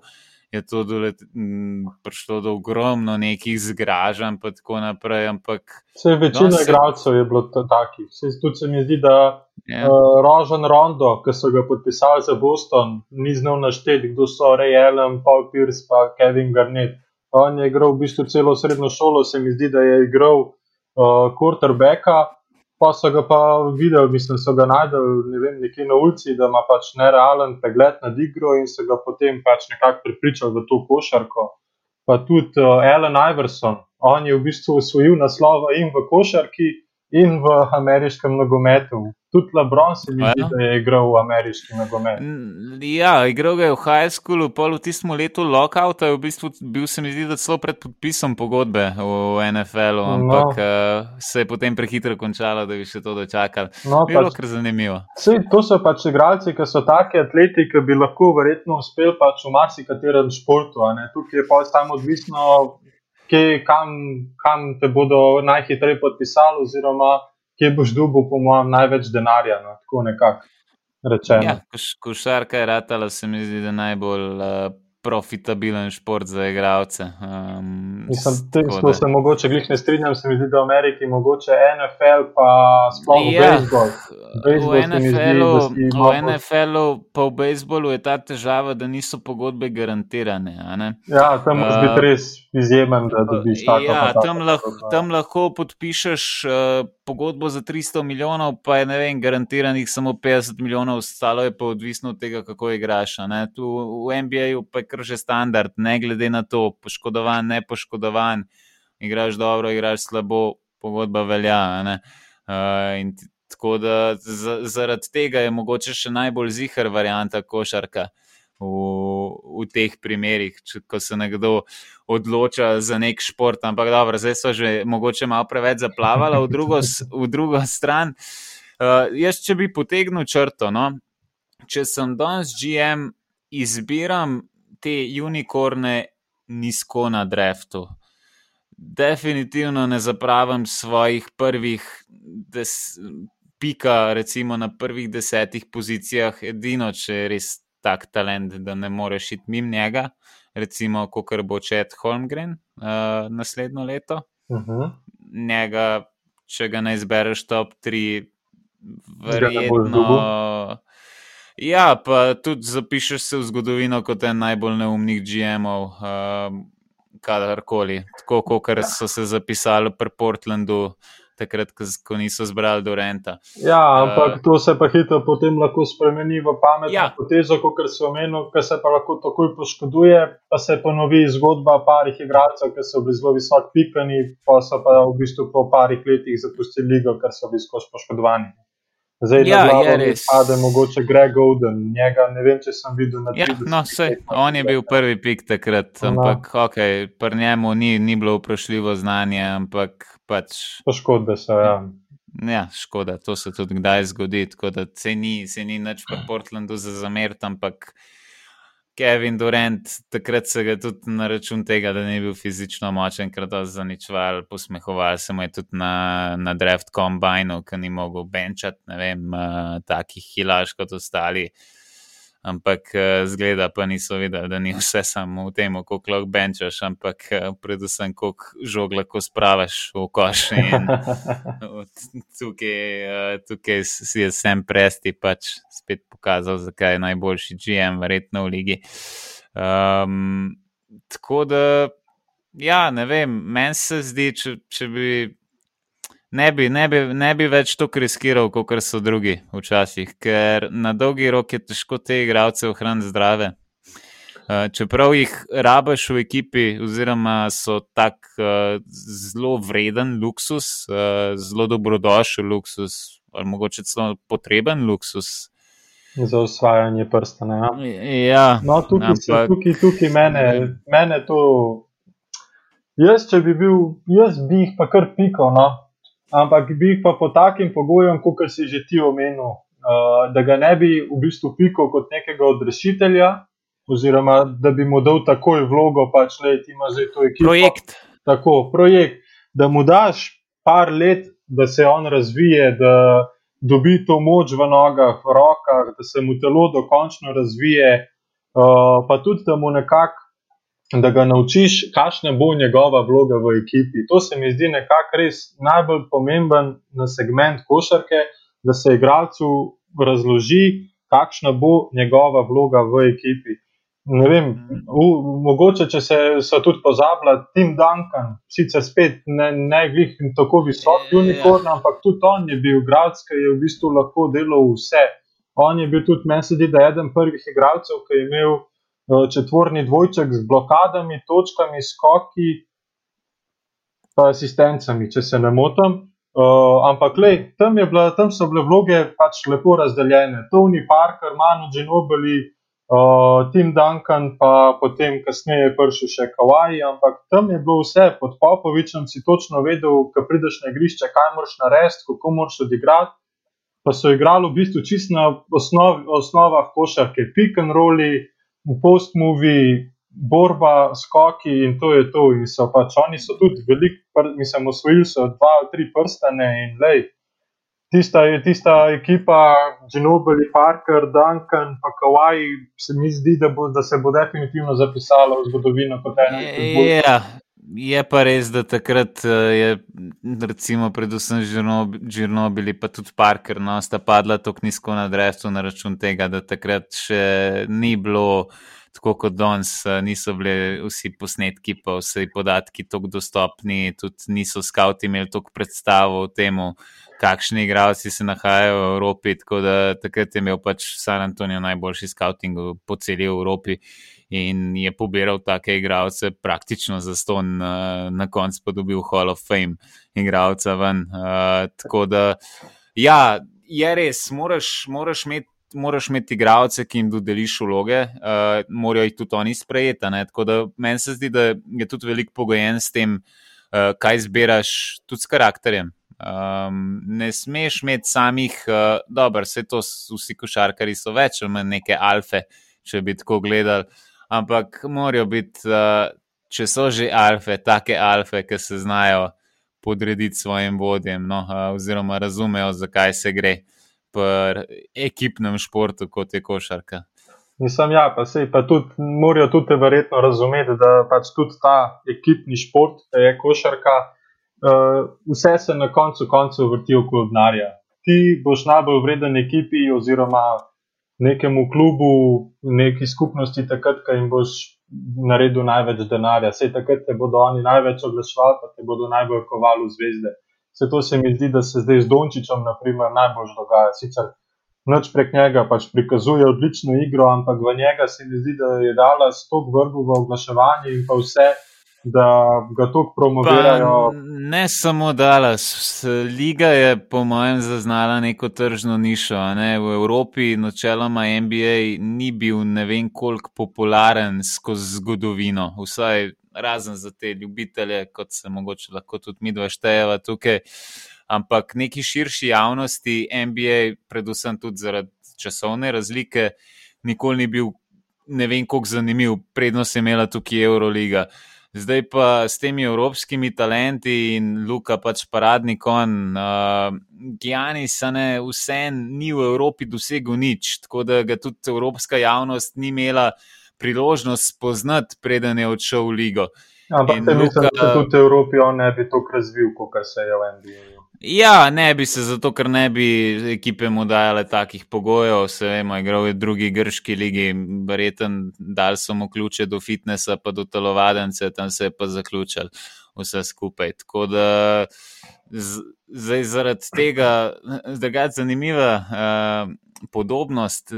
Je to dolet, m, prišlo do ogromno nekih zgražanj, pa tako naprej. Ampak Vse večina se- igralcev je bilo ta- takih. Saj Tudi se mi zdi, da ja, uh, Rožen Rondo, ki so ga podpisali za Boston, ni znal našteti, kdo so Ray Allen, Paul Pierce in Kevin Garnett. On je igral v bistvu celo srednjo šolo, se mi zdi, da je igral uh, quarterbacka, pa so ga pa videli, mislim, so ga najdel ne vem, nekje na ulici, da ima pač nerealen pregled nad igro in se ga potem pač nekako pripričal v to košarko. Pa tudi uh, Allen Iverson, on je v bistvu osvojil naslova in v košarki, in v ameriškem nogometu. Tudi Lebron se mi zdi, ja? da je igral v ameriški nogomet. Ja, igral ga je v high schoolu, pol v tistem letu lockouta, je v bistvu bil se mi zdi, da celo pred podpisom pogodbe v NFL-u, ampak No. uh, se je potem prehitro končalo, da bi še to dočakali. No, Bilo pač, kar zanimivo. sej, to so pač igralci, ki so taki atleti, ki bi lahko verjetno uspeli pač v marsikaterem športu. Tukaj je pač tam odvisno, kje, kam, kam te bodo najhitreje podpisali, oziroma kje boš dobil, po mojem, največ denarja. No, tako nekako rečeno. Ja, koš, košarka je ratala, se mi zdi, da najbolj uh, profitabilen šport za igralce. Um, Mislim, s- te, tako to da- se mogoče glih ne strinjam, se mi zdi, da v Ameriki mogoče NFL, pa sploh Ja, bejzbol. Bejzbol v NFL-u, v NFL-u, pa v bejzbolu je ta težava, da niso pogodbe garantirane. Ja, tam Uh, biti res izjemen, da dobiš tako. Ja, pa tako tam, lah, pogodbo. tam lahko podpišeš uh, pogodbo za 300 milijonov, pa je ne vem, garantiranih samo 50 milijonov, ostalo je pa odvisno od tega, kako igraš. Tu v NBA-ju pa je kar že standard, ne glede na to, poškodovan, ne poškodovan, igraš dobro, igraš slabo, pogodba velja. Uh, tako da za, zaradi tega je mogoče še najbolj zihar varianta košarka v, v teh primerih, če, ko se nekdo odloča za nek šport. Ampak dobro, zdaj so že mogoče malo preveč zaplavali v drugo, v drugo stran. Uh, jaz, če bi potegnil črto, no, če sem danes GM, izbiram te unikorne nizko na draftu. Definitivno ne zapravim svojih prvih des, pika, recimo na prvih desetih pozicijah, edino če res tak talent, da ne moreš iti mimo njega, recimo, kot bo Čet Holmgren uh, naslednjo leto. Mhm. Njega, če ga ne izbereš top 3, Ga ne boš verjetno. Ja, pa tudi zapišeš se v zgodovino kot en najbolj neumnih GM-ov, um, kadarkoli. Tako kot so se zapisali pri Portlandu, takrat, ko, niso zbrali Dorenta. Ja, ampak to se pa hitro potem lahko spremeni v pametno Ja. potezo, kot si omenil, ki se pa lahko takoj poškoduje, pa se ponovi zgodba parih igralcev, ki so bili zelo visoko pikani, pa so pa v bistvu po parih letih zapustili ligo, ker so bili skozi poškodovani. Zdaj, Ja, na glavo mi pade mogoče Greg Oden, njega ne vem, če sem videl na Ja, 30 no, sej, on je bil prvi pik takrat, No. ampak okay, pri njemu ni, ni bilo vprašljivo znanje, ampak pač. Poškodbe so, ja. Ja, škoda, to se tudi kdaj zgodi, tako da se ni, se ni nič v Portlandu za zameriti, ampak Kevin Durant, takrat se ga tudi na račun tega, da ni bil fizično močen, ker da zaničval, posmehoval se mu je tudi na, na draft kombajnu, ker ni mogel benčati, ne vem, uh, takih hilaš kot ostali. Ampak uh, zgleda pa niso videli, da ni vse samo v tem, koliko lahko benčaš, ampak uh, predvsem koliko žog lahko spravaš v koš. Tukaj, uh, tukaj si je Sam Presti pač spet pokazal, zakaj je najboljši GM, verjetno v ligi. Um, tako da, ja, ne vem, meni se zdi, če, če bi. Ne bi, ne, bi, ne bi več to riskiral, kot so drugi včasih, ker na dolgi rok je težko te igralce ohraniti zdrave. Uh, čeprav jih rabaš v ekipi, oziroma so tak uh, zelo vreden luksus, uh, zelo dobrodošel luksus, ali mogoče celo potreben luksus. Za osvajanje prstane. Ja. Ja, No, tukaj, se, ampak- tukaj, tukaj mene, mene to. Jaz, če bi bil, jaz bi jih pa kar pikal, no? Ampak bi jih pa po takim pogojem, kot si že ti omenil, uh, da ga ne bi v bistvu pikal kot nekega odrešitelja, oziroma da bi mu dal takoj vlogo, pač le ti imaš zdaj to ekipo. projekt. Tako, projekt, da mu daš par let, da se on razvije, da dobi to moč v nogah, v rokah, da se mu telo dokončno razvije, uh, pa tudi da mu nekako. Da ga naučiš, kakšna bo njegova vloga v ekipi. To se mi zdi nekako res najbolj pomemben na segment košarke, da se igralcu razloži, kakšna bo njegova vloga v ekipi. Ne vem, v, mogoče če se so tudi pozabila, Tim Duncan, sicer spet ne, ne glih tako visok Ja. unikorn, ampak tudi on je bil igralec, ki je v bistvu lahko delal vse. On je bil tudi, meni se zdi, da je eden prvih igralcev, ki je imel četvorni dvojček z blokadami, točkami, skoki, pa asistencami, če se ne motim. Uh, ampak lej, tam, bila, tam so bile vloge pač lepo razdeljene. Tony Parker, Manu Ginobili, uh, Tim Duncan, pa potem kasneje je prišel še Kawaii, ampak tam je bilo vse. Pod Popovičem si točno vedel, ko prideš na igrišče, kaj moraš narediti, kako moraš odigrati. Pa so igrali v bistvu čist na osnov, osnovah košarke, pick and rolli, post-movie, borba, skoki in to je to. In so pač oni so tudi veliko, pr- mislim, osvojili so dva ali tri prstane in lej. Tista, tista ekipa, Ginobili, Parker, Duncan, pa Kawaii, se mi zdi, da, bo, da se bo definitivno zapisala v zgodovino kot ena. Ja, je pa res, da takrat uh, je, recimo, predvsem Žirnobil, pa tudi Parker, no, sta padla tako nizko na drevesu na račun tega, da takrat še ni bilo. Tako kot danes, niso bili vsi posnetki, pa vsi podatki tako dostopni, tudi niso skavti imeli toliko predstavo o tem, kakšni igralci se nahajajo v Evropi. Tako da takrat je imel pač San Antonijo najboljši skavting po celi Evropi in je pobiral take igralce praktično za ston, na, na koncu pa dobil Hall of Fame igralca ven. Uh, tako da, ja, je res, moraš, moraš imeti. Moraš imeti igralce, ki jim dodeliš vloge, uh, morajo jih tudi oni sprejeti. Tako da meni se zdi, da je tudi veliko pogojen s tem, uh, kaj zbiraš, tudi s karakterjem. Um, ne smeš imeti samih, uh, dobro, vse to, vsi košarkari so več ali manj neke alfe, če bi tako gledali ampak morajo biti, uh, če so že alfe, take alfe, ki se znajo podrediti svojim vodjem, no, uh, oziroma razumejo, zakaj se gre pri ekipnem športu, kot je košarka. Mislim, ja, pa sej, pa tudi, morajo tudi verjetno razumeti, da pač tudi ta ekipni šport, da je košarka, uh, vse se na koncu koncev vrti okoli denarja. Ti boš najbolj vreden ekipi, oziroma nekemu klubu, neki skupnosti, takrat, ko jim boš naredil največ denarja. Vse takrat te bodo oni največ oglašvali, pa te bodo najbolj kovali v zvezde. Vse to se mi zdi, da se zdaj z Dončičem naprimer, najbolj dogaja. Sicer noč prek njega pač prikazuje odlično igro, ampak v njega se mi zdi, da je dala stok vrhu v oglaševanje in pa vse da ga tako promovirajo. Pa ne samo Dallas, Liga je, po mojem, zaznala neko tržno nišo. Ne? V Evropi, načeloma NBA, ni bil ne vem koliko popularen skozi zgodovino, vsaj razen za te ljubitelje, kot se mogoče lahko tudi mi dva štejeva tukaj. Ampak neki širši javnosti, NBA, predvsem tudi zaradi časovne razlike, nikoli ni bil. Ne vem, kako zanimiv, prednost je imela tukaj Euroliga. Uh, Zdaj pa s temi evropskimi talenti in Luka pač paradni kon, uh, Gijanis, ne vse ni v Evropi dosegel nič, tako da ga tudi evropska javnost ni imela priložnost spoznati, preden je odšel v ligo. Ampak se mislim, da tudi v Evropi on ne bi tako razvil, kot se je v NBA. Ja, ne bi se zato, ker ne bi ekipe mu dajale takih pogojev. Se vemo, igral je v drugi grški ligi, verjeten, dal so mu ključe do fitnesa, pa do telovadence, tam se je pa zaključil vse skupaj. Tako da zdaj zaradi tega, da je zanimiva. Uh, podobnost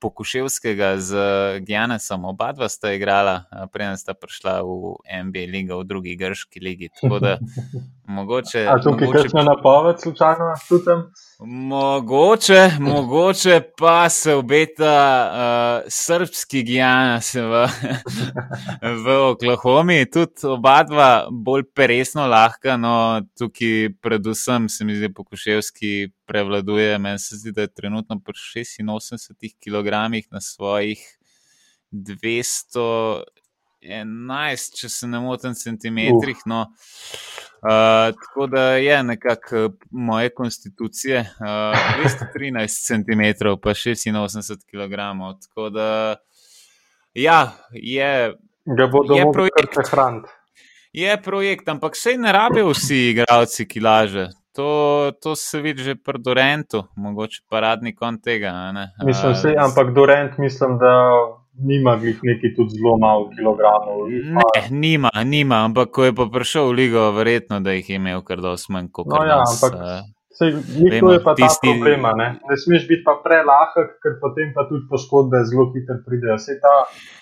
Pokuševskega z Gjanesom. Oba dva sta igrala, preden sta prišla v NBA ligo, v drugi grški ligi. Tako da mogoče. A tukaj mogoče, kakšna napoved, slučajno, tudi tam? Mogoče, mogoče pa se obeta uh, srpski Gjanes v, v Oklahomi, tudi oba dva bolj peresno lahka, no tukaj predvsem se mi zdi Pokuševski prevladuje. Meni se zdi, da je trenutno pri 86 kg na svojih 211, če se ne motim, centimetrih. No. Uh, tako da je nekako moje konstitucije, uh, 213 cm, pa 86 kg. Tako da ja, je. Ga bodo lahko prehranili. Je projekt, ampak vse ne rabijo vsi igravci, ki laže. To, to se vidi že pri Dorentu, mogoče paradni kon tega. Mislim, se, ampak Dorent, mislim, da nima neki tudi zelo malo kilogramov. Ne, nima, nima, ampak ko je pa prišel v ligo, verjetno, da jih je imel kar dosti manj kot no, ja, ampak. Nikto je pa tisti... ta problem. Ne? ne smeš biti pa prelahek, ker potem pa tudi poškodbe zelo hitro pridejo. Ta,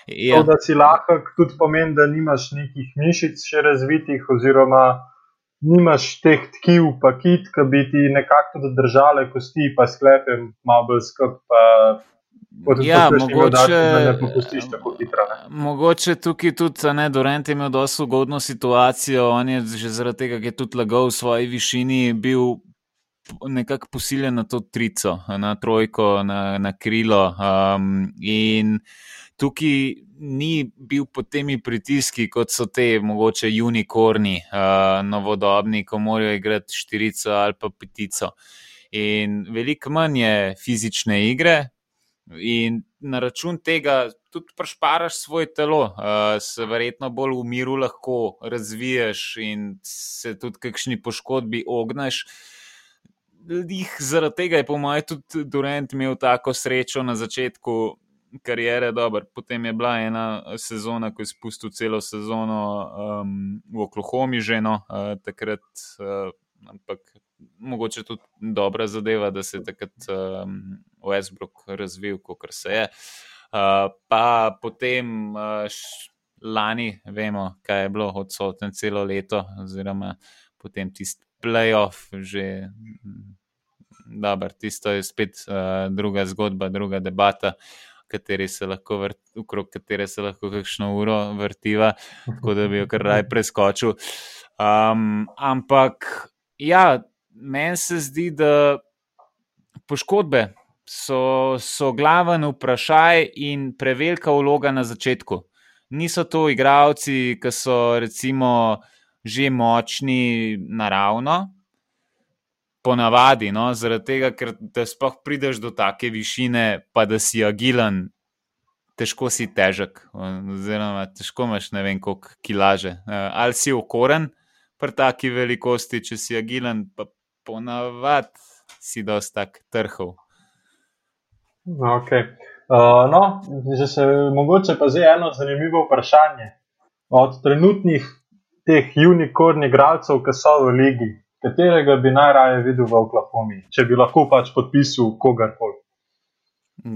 ja. to, da si lahek, tudi pomeni, da nimaš nekih mišic še razvitih, oziroma nimaš teh tkiv, pa kit, ki bi ti nekako držale kosti, pa sklepem, malo bolj skupaj. Ja, mogoče, hitro, mogoče tukaj tudi ne, Dorent je imel dosto ugodno situacijo. On je že zaradi tega, ker je tudi lagal v svoji višini, bil nekako posiljen na to trico, na trojko, na, na krilo. Um, in tukaj ni bil pod temi pritiski, kot so te mogoče unikorni, uh, novodobni, ko morajo igrati štirico ali pa petico. In veliko manj je fizične igre, in na račun tega tudi prešparaš svoje telo, uh, se verjetno bolj v miru lahko razviješ in se tudi kakšni poškodbi ogneš. Lih, zaradi tega je, po mojem, tudi Durant imel tako srečo na začetku karijere. Dobar. Potem je bila ena sezona, ko je spustil celo sezono um, v Oklahomi, že no, uh, takrat. Uh, ampak mogoče tudi dobra zadeva, da se je takrat um, Westbrook razvil, kot se je. Uh, pa potem uh, š, lani, vemo, kaj je bilo odsoten celo leto, oziroma potem tisti playoff, že dobro, tisto je spet uh, druga zgodba, druga debata. Kateri se lahko vrti, okrog katere se lahko kakšno uro vrtiva, tako da bi jo kar raj preskočil. Um, ampak, ja, meni se zdi, da poškodbe so, so glaven vprašaj in prevelika vloga na začetku. Niso to igravci, ki so recimo že močni naravno, ponavadi, no, zaradi tega, ker da sploh prideš do take višine, pa da si agilen, težko si težek, oziroma težko imaš ne vem koliko kilaže. Ali si okoren pri taki velikosti, če si agilen, pa ponavadi si dosta trhov. Okay. Uh, no, že se mogoče pa zdaj eno zanimivo vprašanje. Od trenutnih teh unikornih igralcev, ki so v ligi, katerega bi najraje videl v Oklahomi, če bi lahko pač podpisal kogarkoli?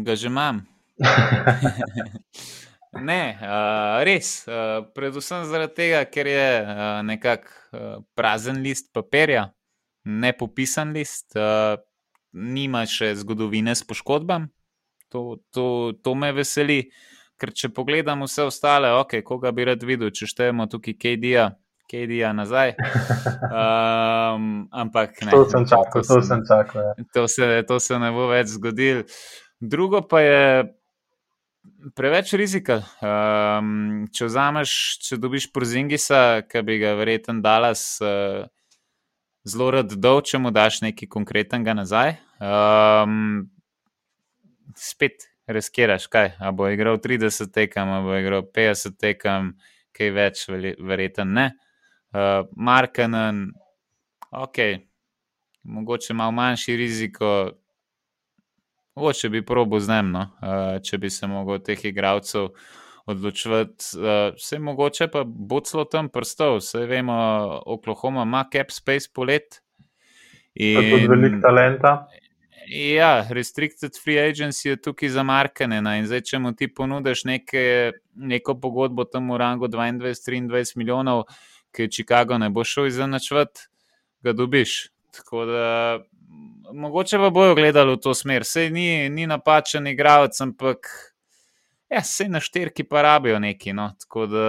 Ga že imam. ne, uh, res. Uh, predvsem zaradi tega, ker je uh, nekako uh, prazen list papirja nepopisan list, uh, nima še zgodovine s poškodbami. To, to, to me veseli, ker če pogledam vse ostale, ok, koga bi rad videl, če štejemo tukaj KD-ja. KD-ja nazaj. Um, ampak ne. To sem čakal, to, to sem čakal. Ja. To, se, to se ne bo več zgodil. Drugo pa je preveč rizika. Um, če vzameš, če dobiš prozingisa, ki bi ga verjetno dala s. Uh, zelo rad dol, če mu daš nekaj konkretnega nazaj. Um, spet reskiraš, kaj. A bo igral 30 tekem, a bo igral 50 tekem, kaj več, verjeten ne. Uh, Markanen, ok, mogoče malo manjši riziko. Mogoče bi probo z njim, no? uh, če bi se mogel teh igralcev odločiti. Vse eh, mogoče pa bo celo tam prstov, vse vemo, Oklahoma ima cap space polet. In tudi velik talenta. Ja, restricted free agency je tukaj za Markanena in zdaj, če mu ti ponudiš neke, neko pogodbo tam v rangu 22-23 milijonov, ki Chicago ne bo šel izenačvati, ga dobiš. Tako da mogoče pa bojo gledali v to smer. Sej ni, ni napačen igralec, ampak Ja, vse na šterki pa rabijo neki. No. Tako da,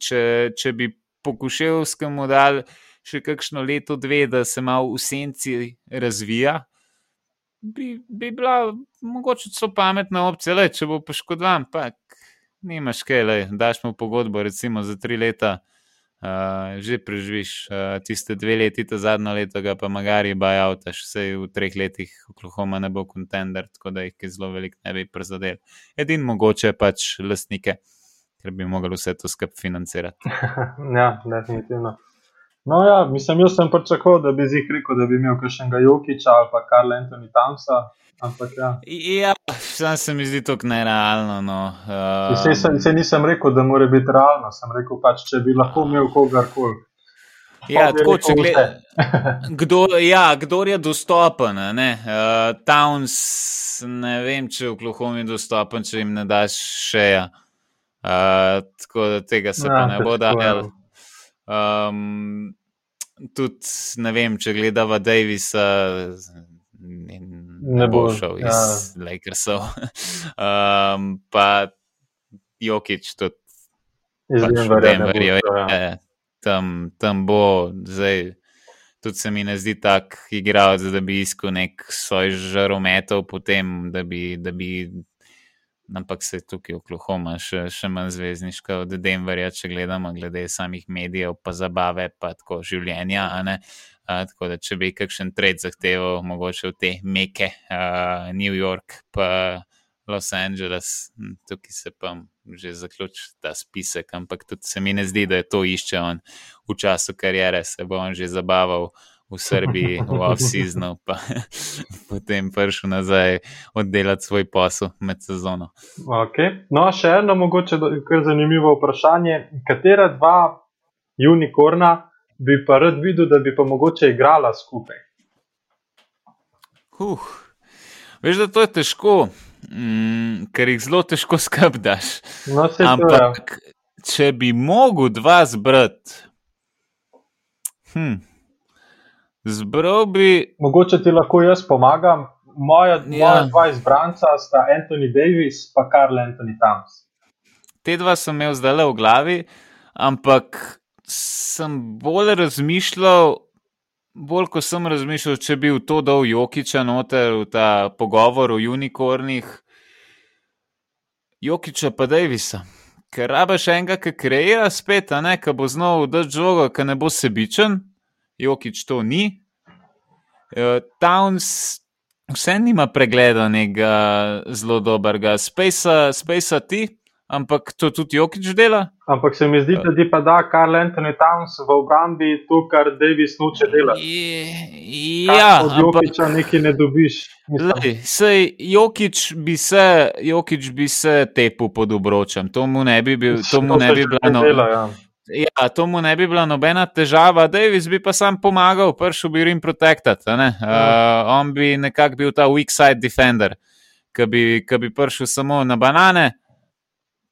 če, če bi pokušal dal še kakšno leto, dve, da se malo v senci razvija, bi, bi bila mogoče celo pametna opcija. Le, če bo poškodovan, pa nimaš kaj, le, daš mu pogodbo, recimo za tri leta uh, že preživiš uh, tiste dve leti, ta zadnja leta, pa magari bajavtaš, vse v treh letih, Oklahoma ne bo kontender, tako da jih zelo velik ne bi prizadel. Edin mogoče pač lastnike, ker bi mogli vse to skupaj financirati. ja, definitivno. No, ja, mislim, jaz sem pričakoval, da bi zjih rekel, da bi imel kakšnega Jokiča ali pa Karl Anthony Tamsa. Ampak, ja. ja, sam se mi zdi to nerealno. No. Uh, se, se, se nisem rekel, da mora biti realno, sem rekel, pač, če bi lahko imel kogarkoli. Ja, tako, če gledaš, kdo, ja, kdo je dostopen. Ne? Uh, Towns, ne vem, če v Klohomi je dostopen, če jim ne daš še. Uh, tako da tega se ja, pa ne bo dal. Um, tudi ne vem, če gledava Davisa ne bo šel iz ja. Lakersov. um, pa Jokič tudi. Pač Denverju, ja. je, tam, tam bo, zdaj tudi se mi ne zdi tako igral, da bi iskal nek svoj žarometov, potem da bi, da bi, ampak se tukaj v Oklahoma še, še manj zvezdniška od Denverja, če gledamo, glede samih medijev, pa zabave, pa tako življenja. Uh, tako da, če bi kakšen trade zahteval, mogoče v te meke, uh, New York, pa Los Angeles, hm, tukaj se pa že zaključi ta spisek, ampak tudi se mi ne zdi, da je to išče on v času karijere, se bo on že zabaval v Srbiji, v off-seasonu, pa potem prišel nazaj oddelati svoj posel med sezono. Okay. No, še eno mogoče kar zanimivo vprašanje. Katera dva unikorna bi pa rad videl, da bi pa mogoče igrala skupaj? Uh, veš, da to je težko, mm, ker jih zelo težko skrbdaš. No, Ampak, če bi mogel dva zbrati, hm, zbral bi. Mogoče ti lahko jaz pomagam. Moja, Ja. moja dva izbranca sta Anthony Davis in Karl Anthony Towns. Te dva sem imel zdaj le v glavi, ampak sem bolj razmišljal. Bolj ko sem razmišljal, če bi v to dal Jokiča noter, v ta pogovor o unikornih, Jokiča pa Davisa. Ker rabaš enega, ki kreira spet, a ne, ki bo znal dati žogo, ki ne bo sebičen, Jokič to ni. Eh, Towns vse nima pregleda nekega zelo dobrega, Spacea, Spacea ti, ampak to tudi Jokič dela. Ampak se mi zdi, da ti pa da Karl Anthony Towns v obrambi to, kar Davis noče delati. Ja, od ampak Jokiča nekaj ne dobiš. Mislim, Lej, sej, Jokič bi se, Jokič bi se tepel pod obročem, to mu ne bi, bil, to mu ne bi bila no, Dela, ja. Ja, to mu ne bi bila nobena težava, Davis bi pa sam pomagal, prišel bi rim protectat, a ne? Uh, on bi nekako bil ta weak side defender, ki bi, ki bi prišel samo na banane,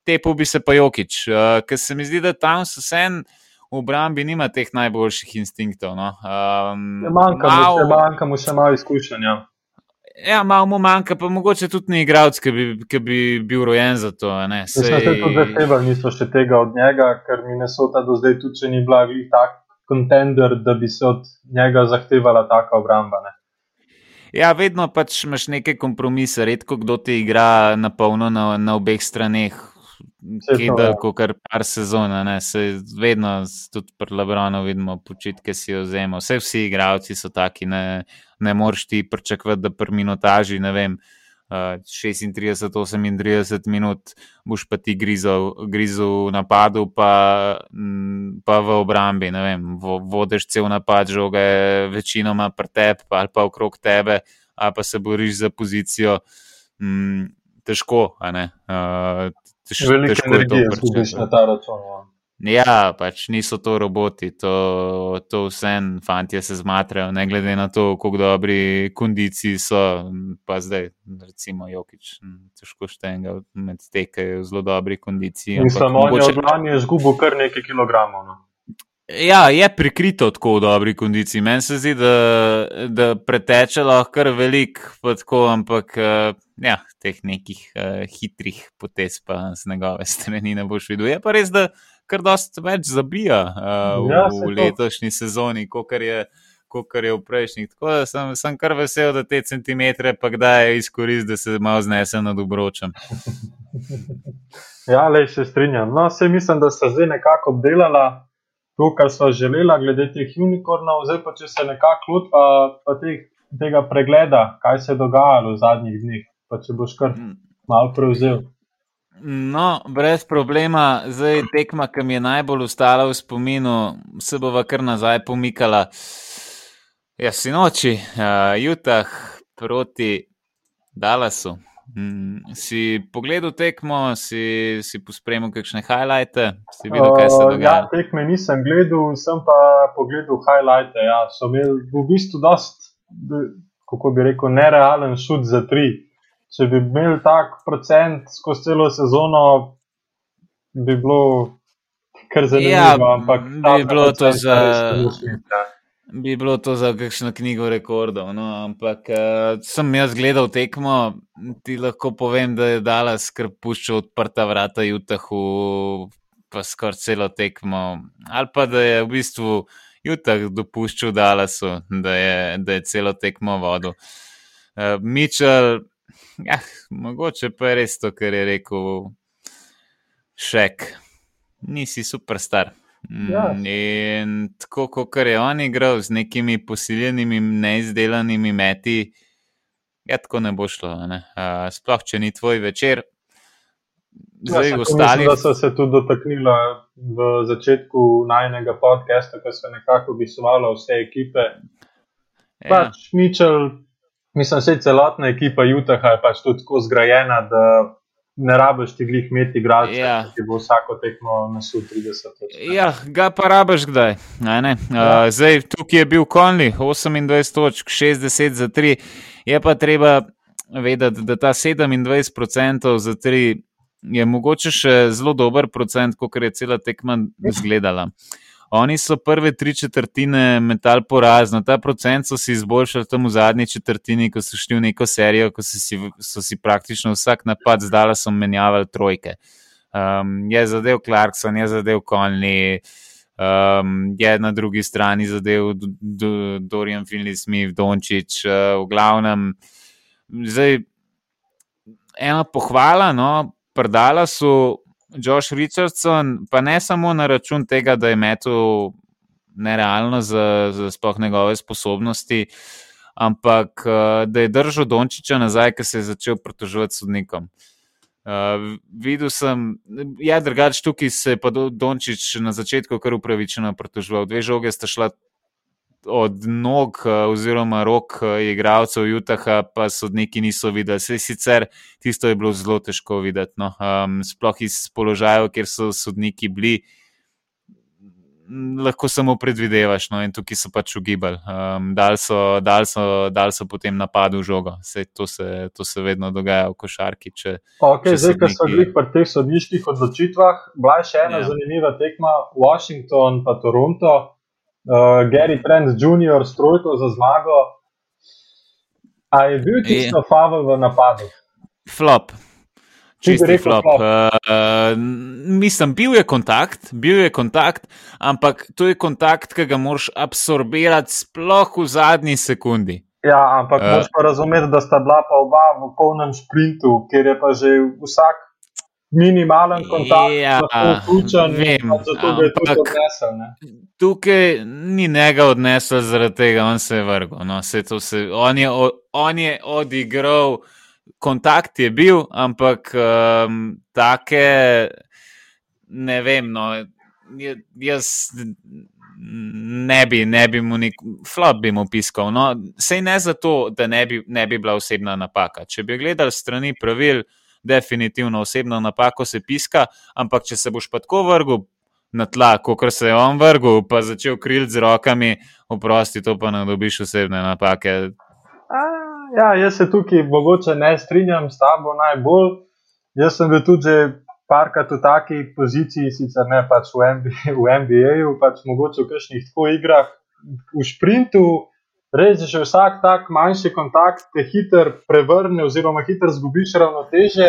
tepel bi se pa Jokič, uh, ker se mi zdi, da tam so vsem v obrambi nima teh najboljših instinktov. No. Um, Manjka mu, malo- še, manjka mu še malo izkušenja. Ja, malo mu manjka, pa mogoče tudi ni igralec, ki bi, ki bi bil rojen za to. ne. Mislim, da tudi zahtevali niso še tega od njega, ker Minnesota do zdaj tudi še ni bila glih tak kontender, da bi se od njega zahtevala taka obramba. Ne. Ja, vedno pač imaš neke kompromise, redko kdo ti igra na polno na, na obeh straneh. Ja. kot kar par sezona, ne, se vedno, tudi pri Lebronu vidimo, počitke si vzemo. Vse vsi igralci so taki, ne, ne moreš ti pričakovati, da pri minutaži, ne vem, uh, 36, 38 minut boš pa ti grizel, grizel v napadu, pa, mm, pa v obrambi, vem, vo, vodiš cel napad, žoga je večinoma pri tebi ali pa okrog tebe, ali pa se boriš za pozicijo. Težko. Uh, tež, Veliko težko energije izgubiš na ta račun. Ja. Ja, pač niso to roboti, to, to vse fanti se zmatrajo, ne glede na to, kako dobri kondiciji so. Pa zdaj, recimo, Jokič, m, težko štenga med te, ki je v zelo dobri kondiciji. Mislim, on je od lani izgubil kar nekaj kilogramov. No. Ja, je prikrito tako v dobri kondiciji. Meni se zdi, da, da preteče lahko kar velik, pa tako, ampak eh, ja, teh nekih uh, hitrih potez pa z njegove strani ne boš videl. Je pa res, da kar dost več zabija uh, Ja, v, v to. letošnji sezoni, kot je. Kar je v prejšnjih. Tako da sem, sem kar vesel, da te centimetre pa kdaj izkoristim, da se malo znese nad obročem. Ja, le se strinjam. No, se mislim, da sta zdaj nekako obdelala to, kar so želela, glede teh unikornov. Zdaj pa če se nekako lotva teh, tega pregleda, kaj se je dogajalo v zadnjih dneh, pa če boš kar malo prevzel. No, brez problema, zdaj tekma, ki mi je najbolj ostala v spominu, se bova kar nazaj pomikala. Ja, sinoči, uh, Jutah proti Dallasu. Mm, si pogledal tekmo, si, si pospremil kakšne highlighte, si videl, kaj se Uh, ja, dogaja. tekme nisem gledal, sem pa pogledal highlighte. Ja, so imeli v bistvu dost, kako bi rekel, nerealen šut za tri. Če bi imeli tak procent skozi celo sezono, bi bilo kar zanimivo. Ja, ampak bi bilo to za- šlit, ja. Bi bilo to za kakšno knjigo rekordov, no, ampak uh, sem jaz gledal tekmo, ti lahko povem, da je dala skrb puščal odprta vrata Jutahu, pa skoraj celo tekmo. Ali pa da je v bistvu Jutah dopuščal Dallasu, da je, da je celo tekmo vodil. Uh, Mitchell, ja, mogoče pa je res to, kar je rekel Šek. Nisi superstar. Ja. Mm, In tako, kot je on igral z nekimi posiljenimi, neizdelanimi meti, Ja, tako ne bo šlo. Ne? Uh, sploh, če ni tvoj večer. Zdaj, ja, ostali... Mislim, da so se tudi dotaknili v začetku najnega podcasta, ko so nekako opisovali vse ekipe. Ja. Pač, Mičel, mislim, da je celotna ekipa Utaha pač tudi tako zgrajena, da ne rabiš ti glih imeti igralce, ja. ki bo vsako tekmo nasul 30. Ja, ga pa rabiš kdaj. Ne, ne. Ja. Uh, zdaj, tukaj je bil Konli, 28 točk, 60 za 3. Je pa treba vedeti, da ta 27% za 3 je mogoče še zelo dober procent, kot je cela tekma izgledala. Oni so prve tri četrtine metal porazno, ta procent so si izboljšali tam v zadnji četrtini, ko so šli v neko serijo, ko so si, so si praktično vsak napad zdala, so menjavali trojke. Um, je zadev Clarkson, je zadev Conley, um, je na drugi strani zadev Dorian Finley Smith, Dončić, uh, v glavnem. Zdaj, ena pohvala, no, predala so Josh Richardson, pa ne samo na račun tega, da je metel nerealno za, za sploh njegove sposobnosti, ampak uh, da je držal Dončiča nazaj, ker se je začel pritoževati sodnikom. Uh, videl sem, ja, drugač tukaj se je pa Dončič na začetku kar upravičeno pritoževal. Dve žoge sta šla od nog eh, oziroma rok eh, igralcev Utaha, pa sodniki niso videli. Vse sicer tisto je bilo zelo težko videti. No. Um, sploh iz položajev, kjer so sodniki bili, lahko samo predvidevaš. No, in tukaj so pač ugibali. Um, dal, so, dal, so, dal so potem napadu žogo. Sej, to, se, to se vedno dogaja v košarki. Če, okay, če zdaj, ko so bili pri teh sodniških odločitvah, bila je še ena ja. zanimiva tekma, Washington pa Toronto uh, Gary Trent Jr. s trojko za zmago. A je bil tisto je. favel v napadu? Flop. Čisti flop. flop. Uh, mislim, bil je kontakt, bil je kontakt, ampak to je kontakt, ki ga moraš absorbirati sploh v zadnji sekundi. Ja, ampak uh, moraš pa razumeti, da sta bila pa oba v polnem sprintu, ker je pa že vsak minimalen kontakt, ja, vključen, vem, zato ampak, je tudi odnesel. Ne? Tukaj ni njega odnesel, zaradi tega on se je vrgel. No, se se, on, je, on je odigral, kontakt je bil, ampak um, take, ne vem. No, jaz ne bi, ne bi mu nek flop bi mu piskal. No, sej ne zato, da ne bi, ne bi bila osebna napaka. Če bi gledali strani pravil, definitivno osebno napako se piska, ampak če se boš pa tako vrgel na tla, kot se je on vrgel, pa začel kril z rokami, oprosti, to pa ne dobiš osebne napake. A, ja, jaz se tukaj mogoče ne strinjam s tabo najbolj. Jaz sem bil tudi parkrat v taki poziciji, sicer ne pač v NBA-ju, pač mogoče v kakšnih tako igrah, v sprintu. Res je, že vsak tak manjši kontakt te hitro prevrne, oziroma hitro zgubiš ravnoteže.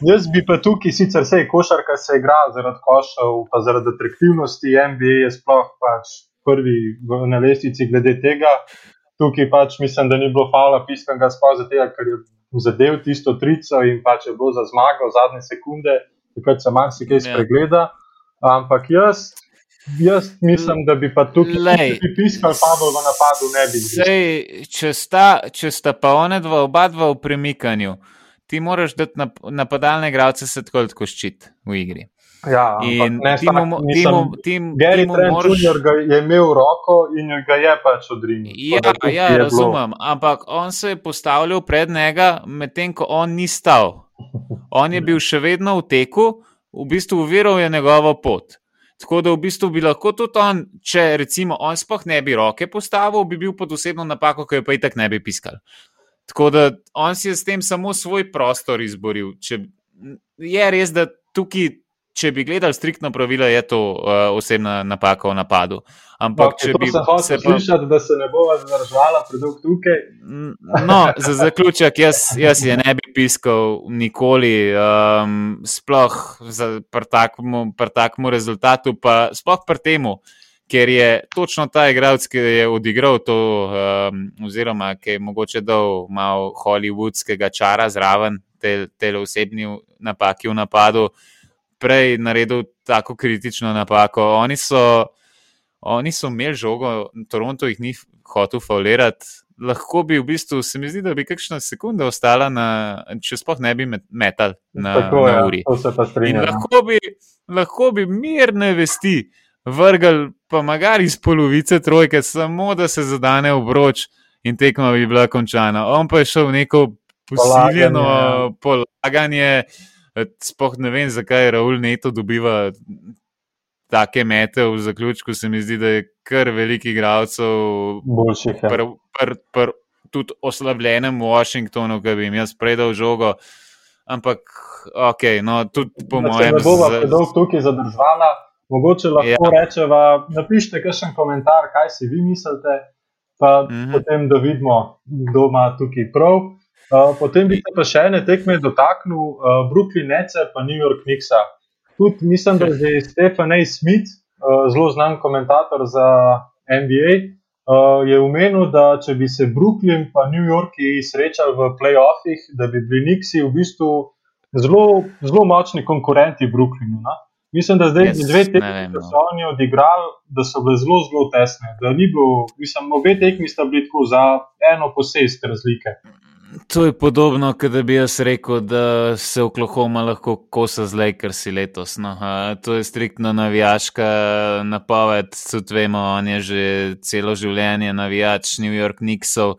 Jaz bi pa tukaj, sicer vse košarka se igra zaradi košav, pa zaradi atraktivnosti, NBA je sploh pač prvi na lestvici glede tega. Tukaj pač mislim, da ni bilo fala piskanga sploh zato, ker je zadev tisto trico in pač je bilo za zmago zadnje sekunde, takrat se marsikaj ja. spregleda. Ampak jaz Jaz mislim, da bi pa tukaj piskal, pa bo v napadu ne bi bil. Če, če sta pa one dva, oba dva v premikanju, ti moraš dati napadalne igralce se tako kot ščit v igri. Ja, in timu, timu, timu, Gary Trent moraš... Jr. je imel roko in ga je pač odrinil. Ja, ja razumem, ampak on se je postavljal pred njega, medtem ko on ni stal. On je bil še vedno v teku, v bistvu uviral je njegovo pot. Tako da v bistvu bi lahko tudi on, če recimo on sploh ne bi roke postavil, bi bil pod osebno napako, ki jo pa itak ne bi piskal. Tako da on si je s tem samo svoj prostor izboril. Če je res, da tukaj če bi gledali striktno pravilo, je to uh, osebna napaka v napadu. Ampak, no, če bi se hotel slišati, pa... da se ne bo zadržala predolgo tukaj. No, za zaključek, jaz, jaz je ne bi piskal nikoli, um, sploh pri takmu rezultatu, pa sploh pri temu. Ker je točno ta igralec, ki je odigral to, um, oziroma ki je mogoče dal malo hollywoodskega čara zraven te, te osebni napaki v napadu, uh, prej naredil tako kritično napako. Oni so, oni so imeli žogo, Toronto jih ni hotel faulirati, lahko bi v bistvu, se mi zdi, da bi kakšna sekunda ostala, na, če sploh ne bi metal na, Tako na uri. strinjam. lahko bi, lahko bi mirne vesti vrgel, pa magari iz polovice trojke, samo da se zadane obroč in tekma bi bila končana. On pa je šel v neko posiljeno Polaganje, polaganje. Sploh ne vem, zakaj Raul Neto dobiva take mete v zaključku. Se mi zdi, da je kar veliko igralcev, Boljših pr, pr, pr, tudi oslabljenem Washingtonu, ki bi jim jaz predal žogo. Ampak, ok, no, tudi po Da mojem. ne bova z- predolgo tukaj zadržvala. Mogoče lahko Ja. rečeva, napišite kakšen komentar, kaj si vi mislite, pa Mhm. mhm. potem da vidimo, kdo ima tukaj prav. Uh, potem bi se pa še ene tekme dotaknil, uh, Brooklyn Nece pa New York Knicksa. Tudi mislim, da je A. Smith, uh, zelo znan komentator za NBA, uh, je omenil, da če bi se Brooklyn pa New York srečali v playoffih, da bi bili Knicksi v bistvu zelo, zelo močni konkurenti Brooklynu. Ne? Mislim, da zdaj yes, dve tekmi, ki no. so oni odigrali, da so bile zelo, zelo tesne. Bilo, mislim, obe tekmi sta bili tako za eno posest razlike. To je podobno, kot da bi jaz rekel, da se Oklahoma lahko kosa z Lakersi letos. No. A, To je striktno navijaška napoved, tudi vemo, on je že celo življenje navijač New York Knicksov.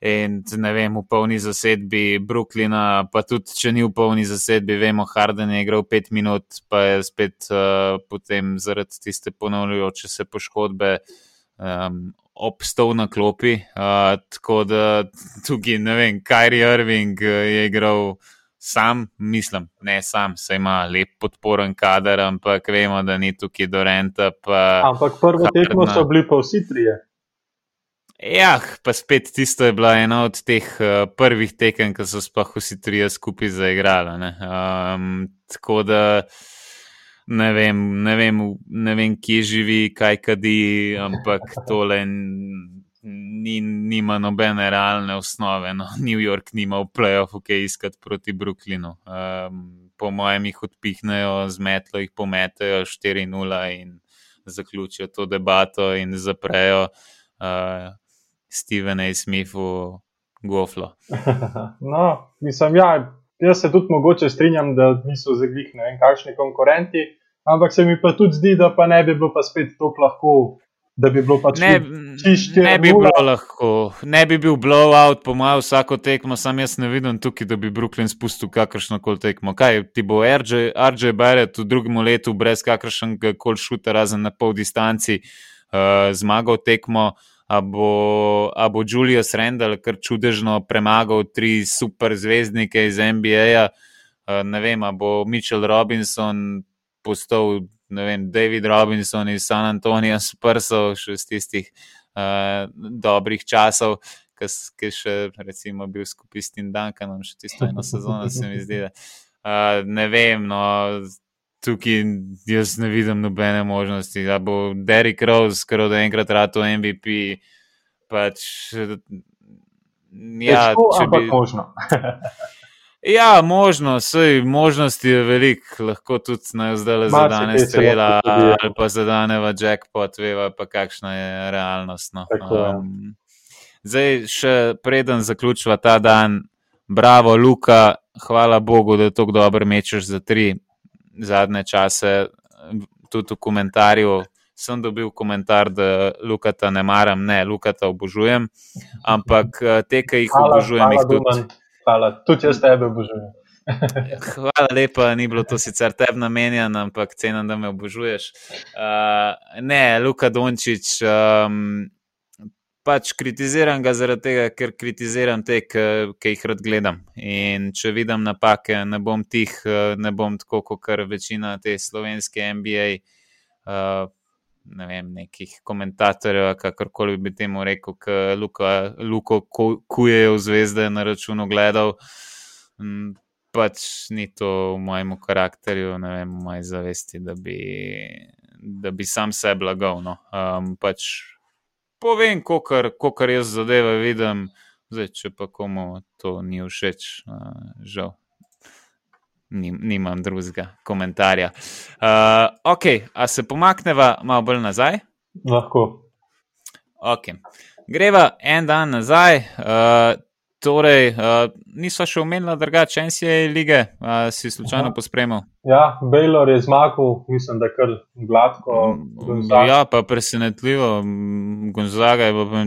In ne vem, v polni zasedbi Brooklyna, pa tudi če ni v polni zasedbi, vemo, Harden je igral pet minut, pa je spet uh, potem zaradi tiste ponavljajoče se poškodbe um, obstal na klopi. Uh, tako da tukaj ne vem, Kyrie Irving uh, je igral sam, mislim, ne sam, se ima lep podporen kader, ampak vemo, da ni tukaj Dorenta. Pa, Ampak prvo tekmo Hardena. so bili pa vsi trije. Ja, pa spet tisto je bila ena od teh uh, prvih tekem, ki so sploh vsi trije skupaj zaigrali. Um, tako da ne vem, ne, vem, ne vem, kje živi, kaj kadi, ampak tole ni, nima nobene realne osnove. No. New York nima v playoffu, kaj iskati proti Brooklynu. Um, po mojem jih odpihnejo, z metlo jih pometejo 4-0 in zaključijo to debato in zaprejo. Uh, Stevena A. Smithu goflo. no, mislim, ja, jaz se tudi mogoče strinjam, da niso zaglih ne vem, kakšni konkurenti, ampak se mi pa tudi zdi, da pa ne bi bilo pa spet tako lahko, da bi bilo pač Ne, čišče ne bi bilo lahko, ne bi bil blowout, po mojem, vsako tekmo, sam jaz ne vidim tukaj, da bi Brooklyn spustil kakršno koli tekmo. Kaj ti bo RJ, RJ Barrett v drugem letu brez kakršnega koli šuta, razen na pol distanci, uh, zmagal tekmo. A bo, a bo Julius Randall kar čudežno premagal tri super zvezdnike iz NBA-ja, uh, ne vem, a bo Mitchell Robinson postal, vem, David Robinson iz San Antonija Spursov, še iz tistih uh, dobrih časov, ki je še recimo bil skupaj s Tim Duncanom, še tisto eno sezono, se mi zdi. Da, uh, ne vem, no, tukaj jaz ne vidim nobene možnosti, da bo Derek Rose, kar od enkrat rado MVP, pač. Ja, Težko, če bi, možno. Ja, možno, sej, možnosti je veliko, lahko tudi na zdaj le zadane se strela ali pa zadane v jackpot, veva pa kakšna je realnost. No. Tako. Um, zdaj, še preden zaključiva ta dan, bravo, Luka, hvala Bogu, da tako dobro mečeš za tri zadnje čase. Tudi v komentarju sem dobil komentar, da Lukata ne maram, ne, Lukata obožujem, ampak eh, te, ki jih Hvala, obožujem, hvala, jih tudi. Duman. Hvala, tudi jaz tebe obožujem. Hvala lepa, ni bilo to sicer tebi namenjeno, ampak cenim, da me obožuješ. Uh, ne, Luka Dončić, um, pač kritiziram ga zaradi tega, ker kritiziram te, ki jih rad gledam. In če vidim napake, ne bom tih, eh, ne bom tako kot večina te slovenske NBA. Uh, Ne vem, nekih komentatorjev, kakorkoli bi temu rekel, ki Luko ku- kujejo zvezde na računu gledal. Mm, pač ni to v mojem karakterju, ne vem, v moji zavesti, da bi, da bi sam sebe lagal. No. Um, pač povem, kar jaz zadeve vidim, zdaj, če pa komu to ni všeč, uh, žal. Nim, nimam drugega komentarja. Uh, ok, a se pomakneva malo bolj nazaj? Lahko. Ok. Greva en dan nazaj. Uh, torej, uh, nismo še omenili drugače NCA lige, uh, si slučajno pospremil. Ja, Baylor je zmagal, mislim, da je kar gladko. Gonzaga. Ja, pa presenetljivo. Gonzaga je v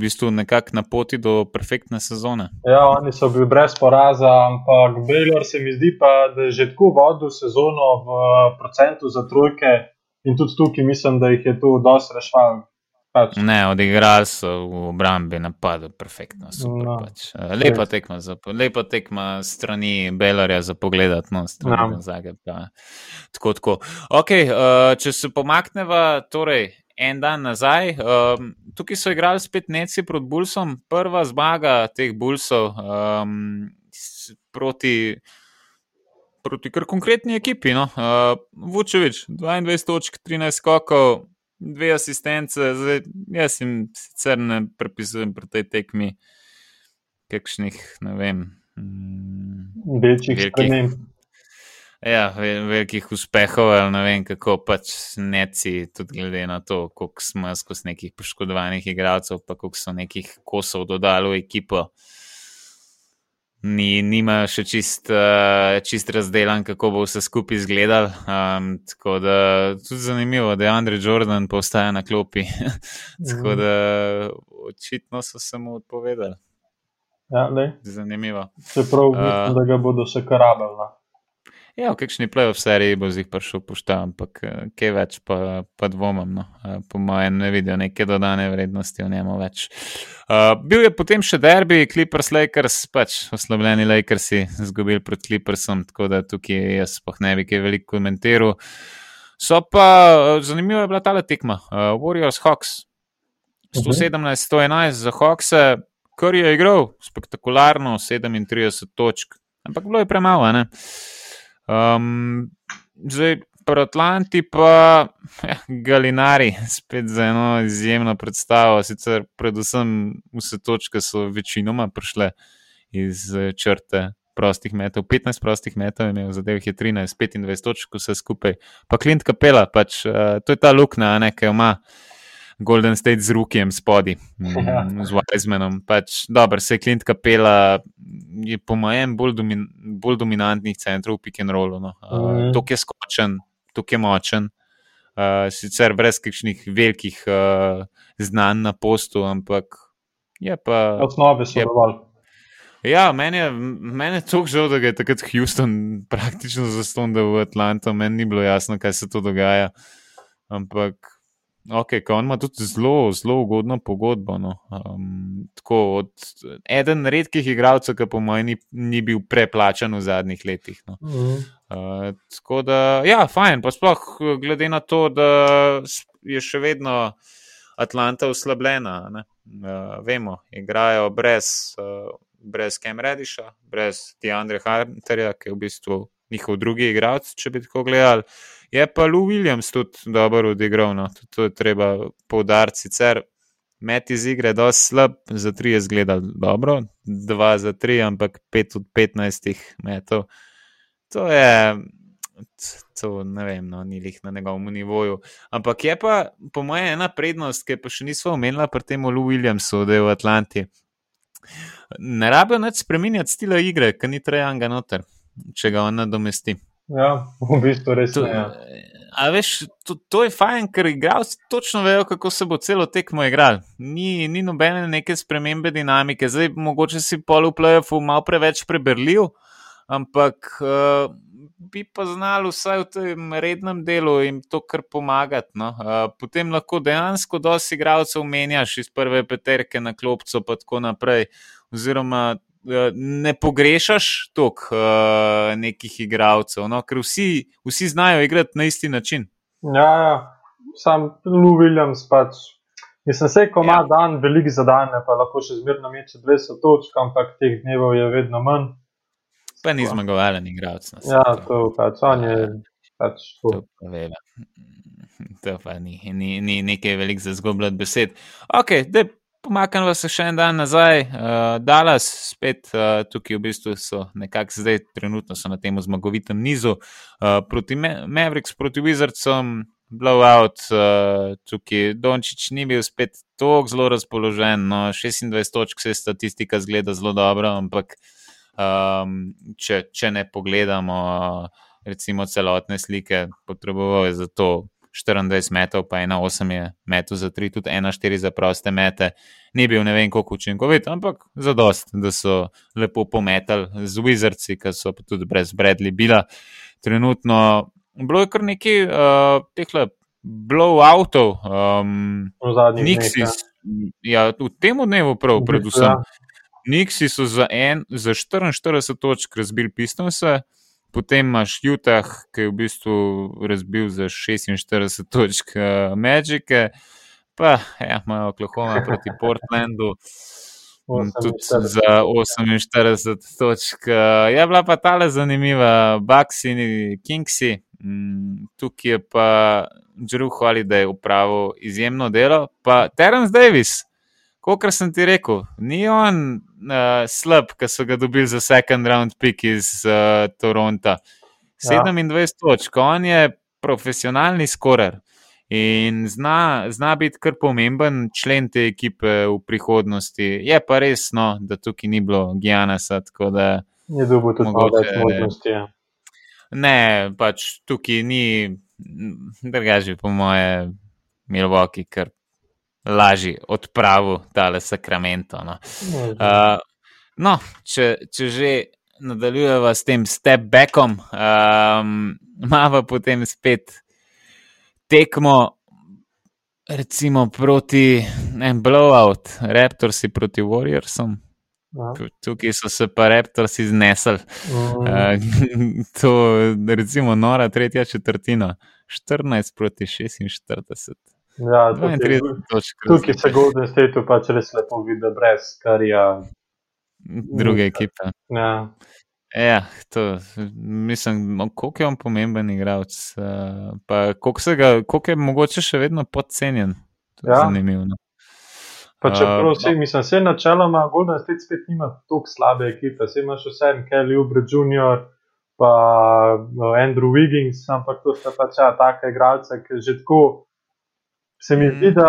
bistvu nekako na poti do perfektne sezone. Ja, oni so bili brez poraza, ampak Baylor se mi zdi pa, da je že tako vodil sezono v procentu za trojke in tudi tukaj mislim, da jih je tu dosti rešval. Pač. Ne, odigrali so v obrambi napadu, perfektno. Super, no, pač. Eh, lepa, tekma za, lepa tekma strani Belarja za pogled, no, strani no. Zagreb. Tako, tako. Okay, uh, eh, če se pomakneva, torej en dan nazaj, um, tukaj so igrali spet Neci proti Bulsom, prva zmaga teh Bulsov um, proti. Proti kar konkretni ekipi. No. Uh, Vučevič, 22 točk, 13 skokov, dve asistence, zdaj jaz jim sicer ne prepisujem pri tej tekmi, kakšnih, ne vem, mm, večjih sprememb. Ja, velikih uspehov, ali ne vem, kako pač neci, tudi glede na to, koliko smo skozi nekih poškodovanih igralcev, pa koliko so nekih kosov dodali v ekipo. Uh, ni, nima še čist, uh, čist razdelan, kako bo vse skupaj izgledal. Um, tako da tudi zanimivo, da je Andrej Jordan postaja na klopi. tako da očitno so se mu odpovedali. Ja, zanimivo. Čeprav mislim, uh, da ga bodo še karabali. Ja, v kakšni playoff seriji bo z jih prišel pošta, ampak eh, kaj več pa, pa dvomim. No. Eh, po mojem, ne vidijo neke dodane vrednosti v njemu več. Uh, bil je potem še derbi, Clippers Lakers, pač oslabljeni Lakersi, izgubili proti Clippersom, tako da tukaj jaz pa ne bi kaj veliko komentiral. So pa zanimiva je bila ta tekma, uh, Warriors Hawks. 117-111 za Hawkse, kar je igral, spektakularno, 37 točk, ampak bilo je premalo. Um, zdaj, pri Atlanti pa ja, Galinari, spet za eno izjemno predstavo. Sicer, predvsem, vse točke so večinoma prišle iz eh, črte prostih metov. 15 prostih metov je imel, zadev je 13, 25 točk, vse skupaj. Pa Klint Kapela, pač, uh, to je ta luknja, ki jo ima. Golden State z Rukijem spodaj, ja. mm, z Weizmanom. Pač, dobro, se je Klint Kapela, je po mojem bolj, domin, bolj dominantnih centrov v pick and rollu. No. Uh, mm. Tuk je skočen, tuk je močen, uh, sicer brez kakšnih velikih uh, znanj na postu, ampak je pa. Osnove so dovolj. Ja, meni je, meni je tako žal, da je takrat Houston praktično zastonil v Atlanto, meni ni bilo jasno, kaj se to dogaja. Ampak Ok, on ima tudi zelo, zelo ugodno pogodbo. No. Um, tako, od, eden redkih igralcev, ki po mojem ni, ni bil preplačen v zadnjih letih. No. Uh -huh. uh, tako da, ja, fajn, pa sploh glede na to, da je še vedno Atlanta uslabljena. Uh, vemo, igrajo brez, uh, brez Kem Rediša, brez Deandre Hunterja, ki je v bistvu njihov drugi igralec, če bi tako gledali. Je pa Lou Williams tudi dobro odigral, no. tudi to je treba poudariti. Sicer met iz igre je dosti slab, za tri je zgledal dobro, dva za tri, ampak pet od petnajstih metov. To je, to ne vem, no, ni jih na njegovem nivoju. Ampak je pa, po mojem, ena prednost, ki pa še nismo omenili pri tem Lou Williamsu, da je v Atlanti. Ne rabijo več spremenjati stila igre, ker ni trajanga noter, če ga on nadomesti. Ja, v bistvu res je. Ja. A veš, to, to je fajn, ker igralci točno vejo, kako se bo celo tekmo igral. Ni, ni nobene neke spremembe dinamike, zdaj mogoče si pol v plajopu malo preveč preberljiv, ampak uh, bi pa znali vsaj v tem rednem delu jim to kar pomagati. No? Uh, potem lahko dejansko dosti igralcev menjaš iz prve peterke na klopco, pa tako naprej. Oziroma, ne pogrešaš toliko uh, nekih igralcev, no? ker vsi, vsi znajo igrati na isti način. Ja, ja. sam Lou Williams pač. Mislim, se, ko ima ja. dan velik za dan, pa lahko še zmerno meče 200 točk, ampak teh dnevov je vedno manj. Pa ni zmagovalen igralec. Ja, to pač, on je pač to. To pa, to pa ni, ni, ni nekaj velik za zgubljati besed. Ok, dej Pomaknemo se še en dan nazaj, uh, Dallas, spet uh, tukaj v bistvu so nekako zdaj, trenutno so na tem zmagovitem nizu, uh, proti Mavericks, proti Wizardsom, blowout, uh, tukaj Dončić ni bil spet tako zelo razpoložen. No, 26 točk se statistika zgleda zelo dobro, ampak um, če, če ne pogledamo recimo celotne slike, potreboval je za to 24 metrov, pa 1,8 je metrov za 3, tudi 1,4 za proste mete. Ni bil ne vem koliko učinkovit, ampak za dost, da so lepo pometali z Wizardsi, ki so pa tudi brez Bradley bila. Trenutno bilo je kar nekaj uh, teh blowoutov, um, Nixis. Ja, v tem dnevu, prav, predvsem. Ja. Nixi so za, en, za 44 točk razbili Pistonse, potem imaš Jutah, ki je v bistvu razbil za 46 točk uh, Magike, pa ja, imajo Oklahoma proti Portlandu. Tudi za 48 točk. Eh, je bila pa tale zanimiva, Bucks in Kingsi. Mm, tukaj je pa Drew Holiday upravil izjemno delo, pa Terence Davis, kot sem ti rekel, ni on uh, slab, ki so ga dobili za second round pick iz uh, Toronta. 27 ja. točk, on je profesionalni skorer in zna, zna biti kar pomemben člen te ekipe v prihodnosti. Je pa resno, da tukaj ni bilo Gijanasa. Je dobro, tudi malo več možnosti. Ja. Ne, pač tukaj ni, drugače, po moje, Milwaukee, ker lažje odpravil tale sakramento. No. Uh, no, če, če že nadaljujemo s tem step backom, um, imamo potem spet tekmo, recimo proti en blowout, Raptorsi proti Warriorsom. Ja. Tukaj so se pa Raptorsi znesli. Mm. Uh, to je recimo nora tretja četrtina, 14 proti 46. Ja, tukaj, tukaj se Golden State pač res lepo vidi, brez kar je. Druge ekipe. Ja. Ja, to, mislim, koliko je on pomemben igralec. Uh, koliko je mogoče še vedno podcenjen. Ja. Zanimivo. No. Pa čeprav uh, mislim, se načeloma Golden State spet nima tako slabe ekipe. Se imaš vse, Kelly Ubre Jr., pa Andrew Wiggins, ampak to sta pač ja, take igralce, ki že tako se mi zdi, da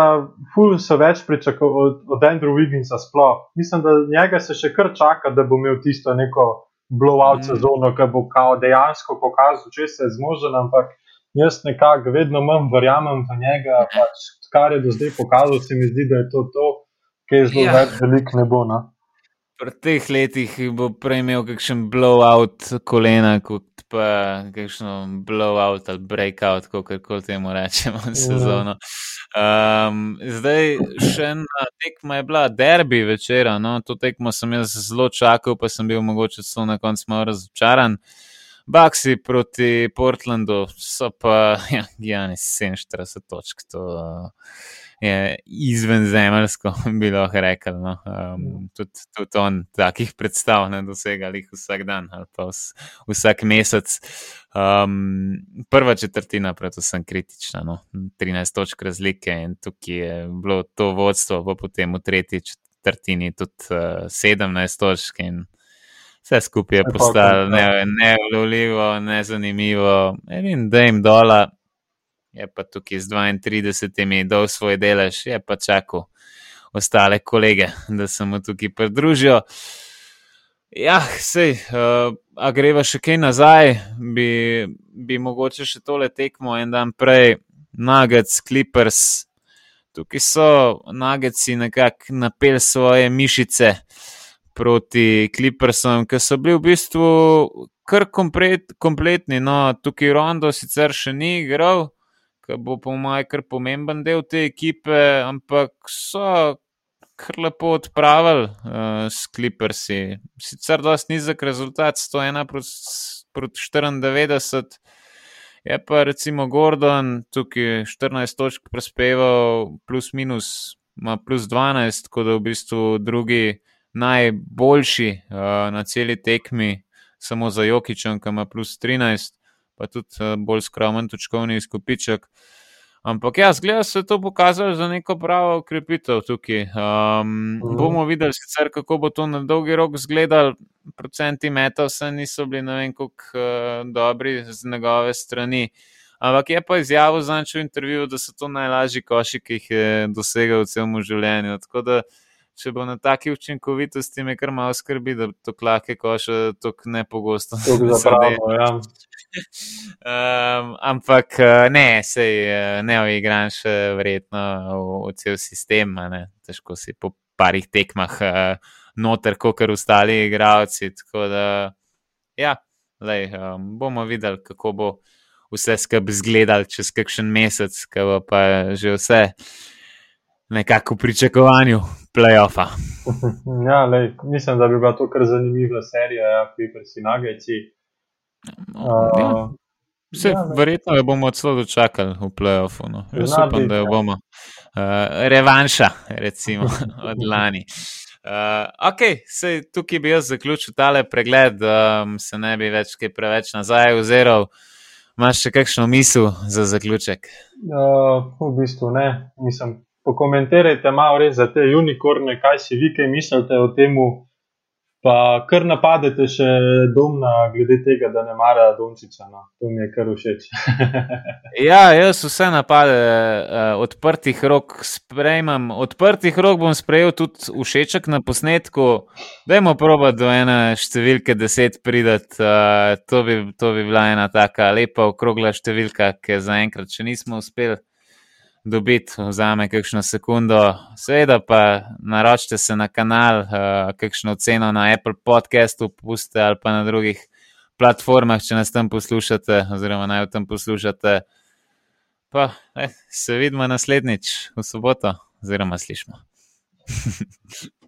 ful so več pričakovali od, od Andrew Wigginsa sploh. Mislim, da njega se še kar čaka, da bo imel tisto neko blowout mm. sezono, ki bo kao dejansko pokazal, če se je zmožen, ampak jaz nekako vedno manj verjamem v njega, pač, kar je do zdaj pokazal, se mi zdi, da je to to, ki je zelo ja. velik ne bo. No? V teh letih bo prej imel kakšen blowout kolena, kot pa kakšno blowout ali breakout, kako koli temu rečemo, ja. sezono. Um, zdaj, še ena tekma je bila derbi večera. No? To tekmo sem jaz zelo čakal, pa sem bil mogoče celo na koncu malo razočaran. Baksi proti Portlandu so pa, ja, Gianni 47 točk. To, uh, je izvenzemeljsko, bi lahko rekel. No. Um, tudi, tudi on takih predstav ne dosega jih vsak dan ali pa vs, vsak mesec. Um, prva četrtina, predvsem kritična, no. 13 točk razlike in tukaj je bilo to vodstvo, pa potem v tretji četrtini tudi uh, 17 točk. Vse skupaj je postalo neulovljivo, ne nezanimivo, in da jim dola, je pa tukaj z 32, dol svoj delež, je pa čakal ostale kolege, da se mu tukaj pridružijo. Ja, sej, uh, a greva še kaj nazaj, bi, bi mogoče še tole tekmo en dan prej, Nuggets, Clippers. Tukaj so Nuggets nekako napel svoje mišice proti Clippersom, ki so bili v bistvu kar komplet, kompletni. No, tukaj Rondo sicer še ni igral ki bo po mojem kar pomemben del te ekipe, ampak so kar lepo odpravili uh, s Clippersi. Sicer dosti nizek rezultat, 101 proti 94. Je pa recimo Gordon tukaj 14 točk prispeval, plus minus, ima plus 12, tako da v bistvu drugi najboljši uh, na celi tekmi, samo za Jokičem, ki ima plus 13 pa tudi eh, bolj skromen točkovni izkupiček. Ampak ja, zgleda se je to pokazalo za neko pravo ukrepitev tukaj. Um. Bomo videli, sicer, kako bo to na dolgi rok izgledalo. Procenti metov se niso bili ne vem, kako uh, dobri z njegove strani. Ampak je pa izjavil za način intervju, da so to najlažji koši, ki jih je dosegal v celem življenju. Tako da, če bo na taki učinkovitosti, me kar malo skrbi, da to klake koše tako nepogosto. Zapravo, ja. Um, ampak eh, ne, sej eh, ne oigram še verjetno v, v cel sistem, težko si po parih tekmah uh, noter, kot kar ostali igravci. Tako da, ja, lej, um, bomo videli, kako bo vse skupaj izgledalo čez kakšen mesec, ki bo pa že vse nekako v pričakovanju playoffa. Ja, lej, mislim, da bi bila to kar zanimiva serija, ja, Pipers in Nageci. No, ja. Vse, ja, verjetno jo bomo celo dočakali v playoffu. No. Jaz upam, da jo ja. bomo. Uh, revanša, recimo, od lani. Uh, ok, sej, tukaj bi jaz zaključil tale pregled, um, se ne bi več kaj preveč nazaj oziral. Imaš še kakšno misel za zaključek? Uh, v bistvu ne. Mislim, pokomentirajte malo res za te unikorne, kaj si vi kaj mislite o tem, pa kar napadete še domna, glede tega, da ne mara Dončiča. No. To mi je kar všeč. ja, jaz vse napade uh, odprtih rok sprejemam. Odprtih rok bom sprejel tudi všeček na posnetku. Dajmo proba do ene številke deset pridati. Uh, to, bi, to bi bila ena taka lepa okrogla številka, ki zaenkrat še nismo uspeli dobiti, vzame kakšno sekundo. Seveda pa naročite se na kanal, uh, kakšno ceno na Apple podcastu, puste ali pa na drugih platformah, če nas tam poslušate, oziroma naj v tem poslušate. Pa eh, se vidimo naslednjič v soboto, oziroma slišmo.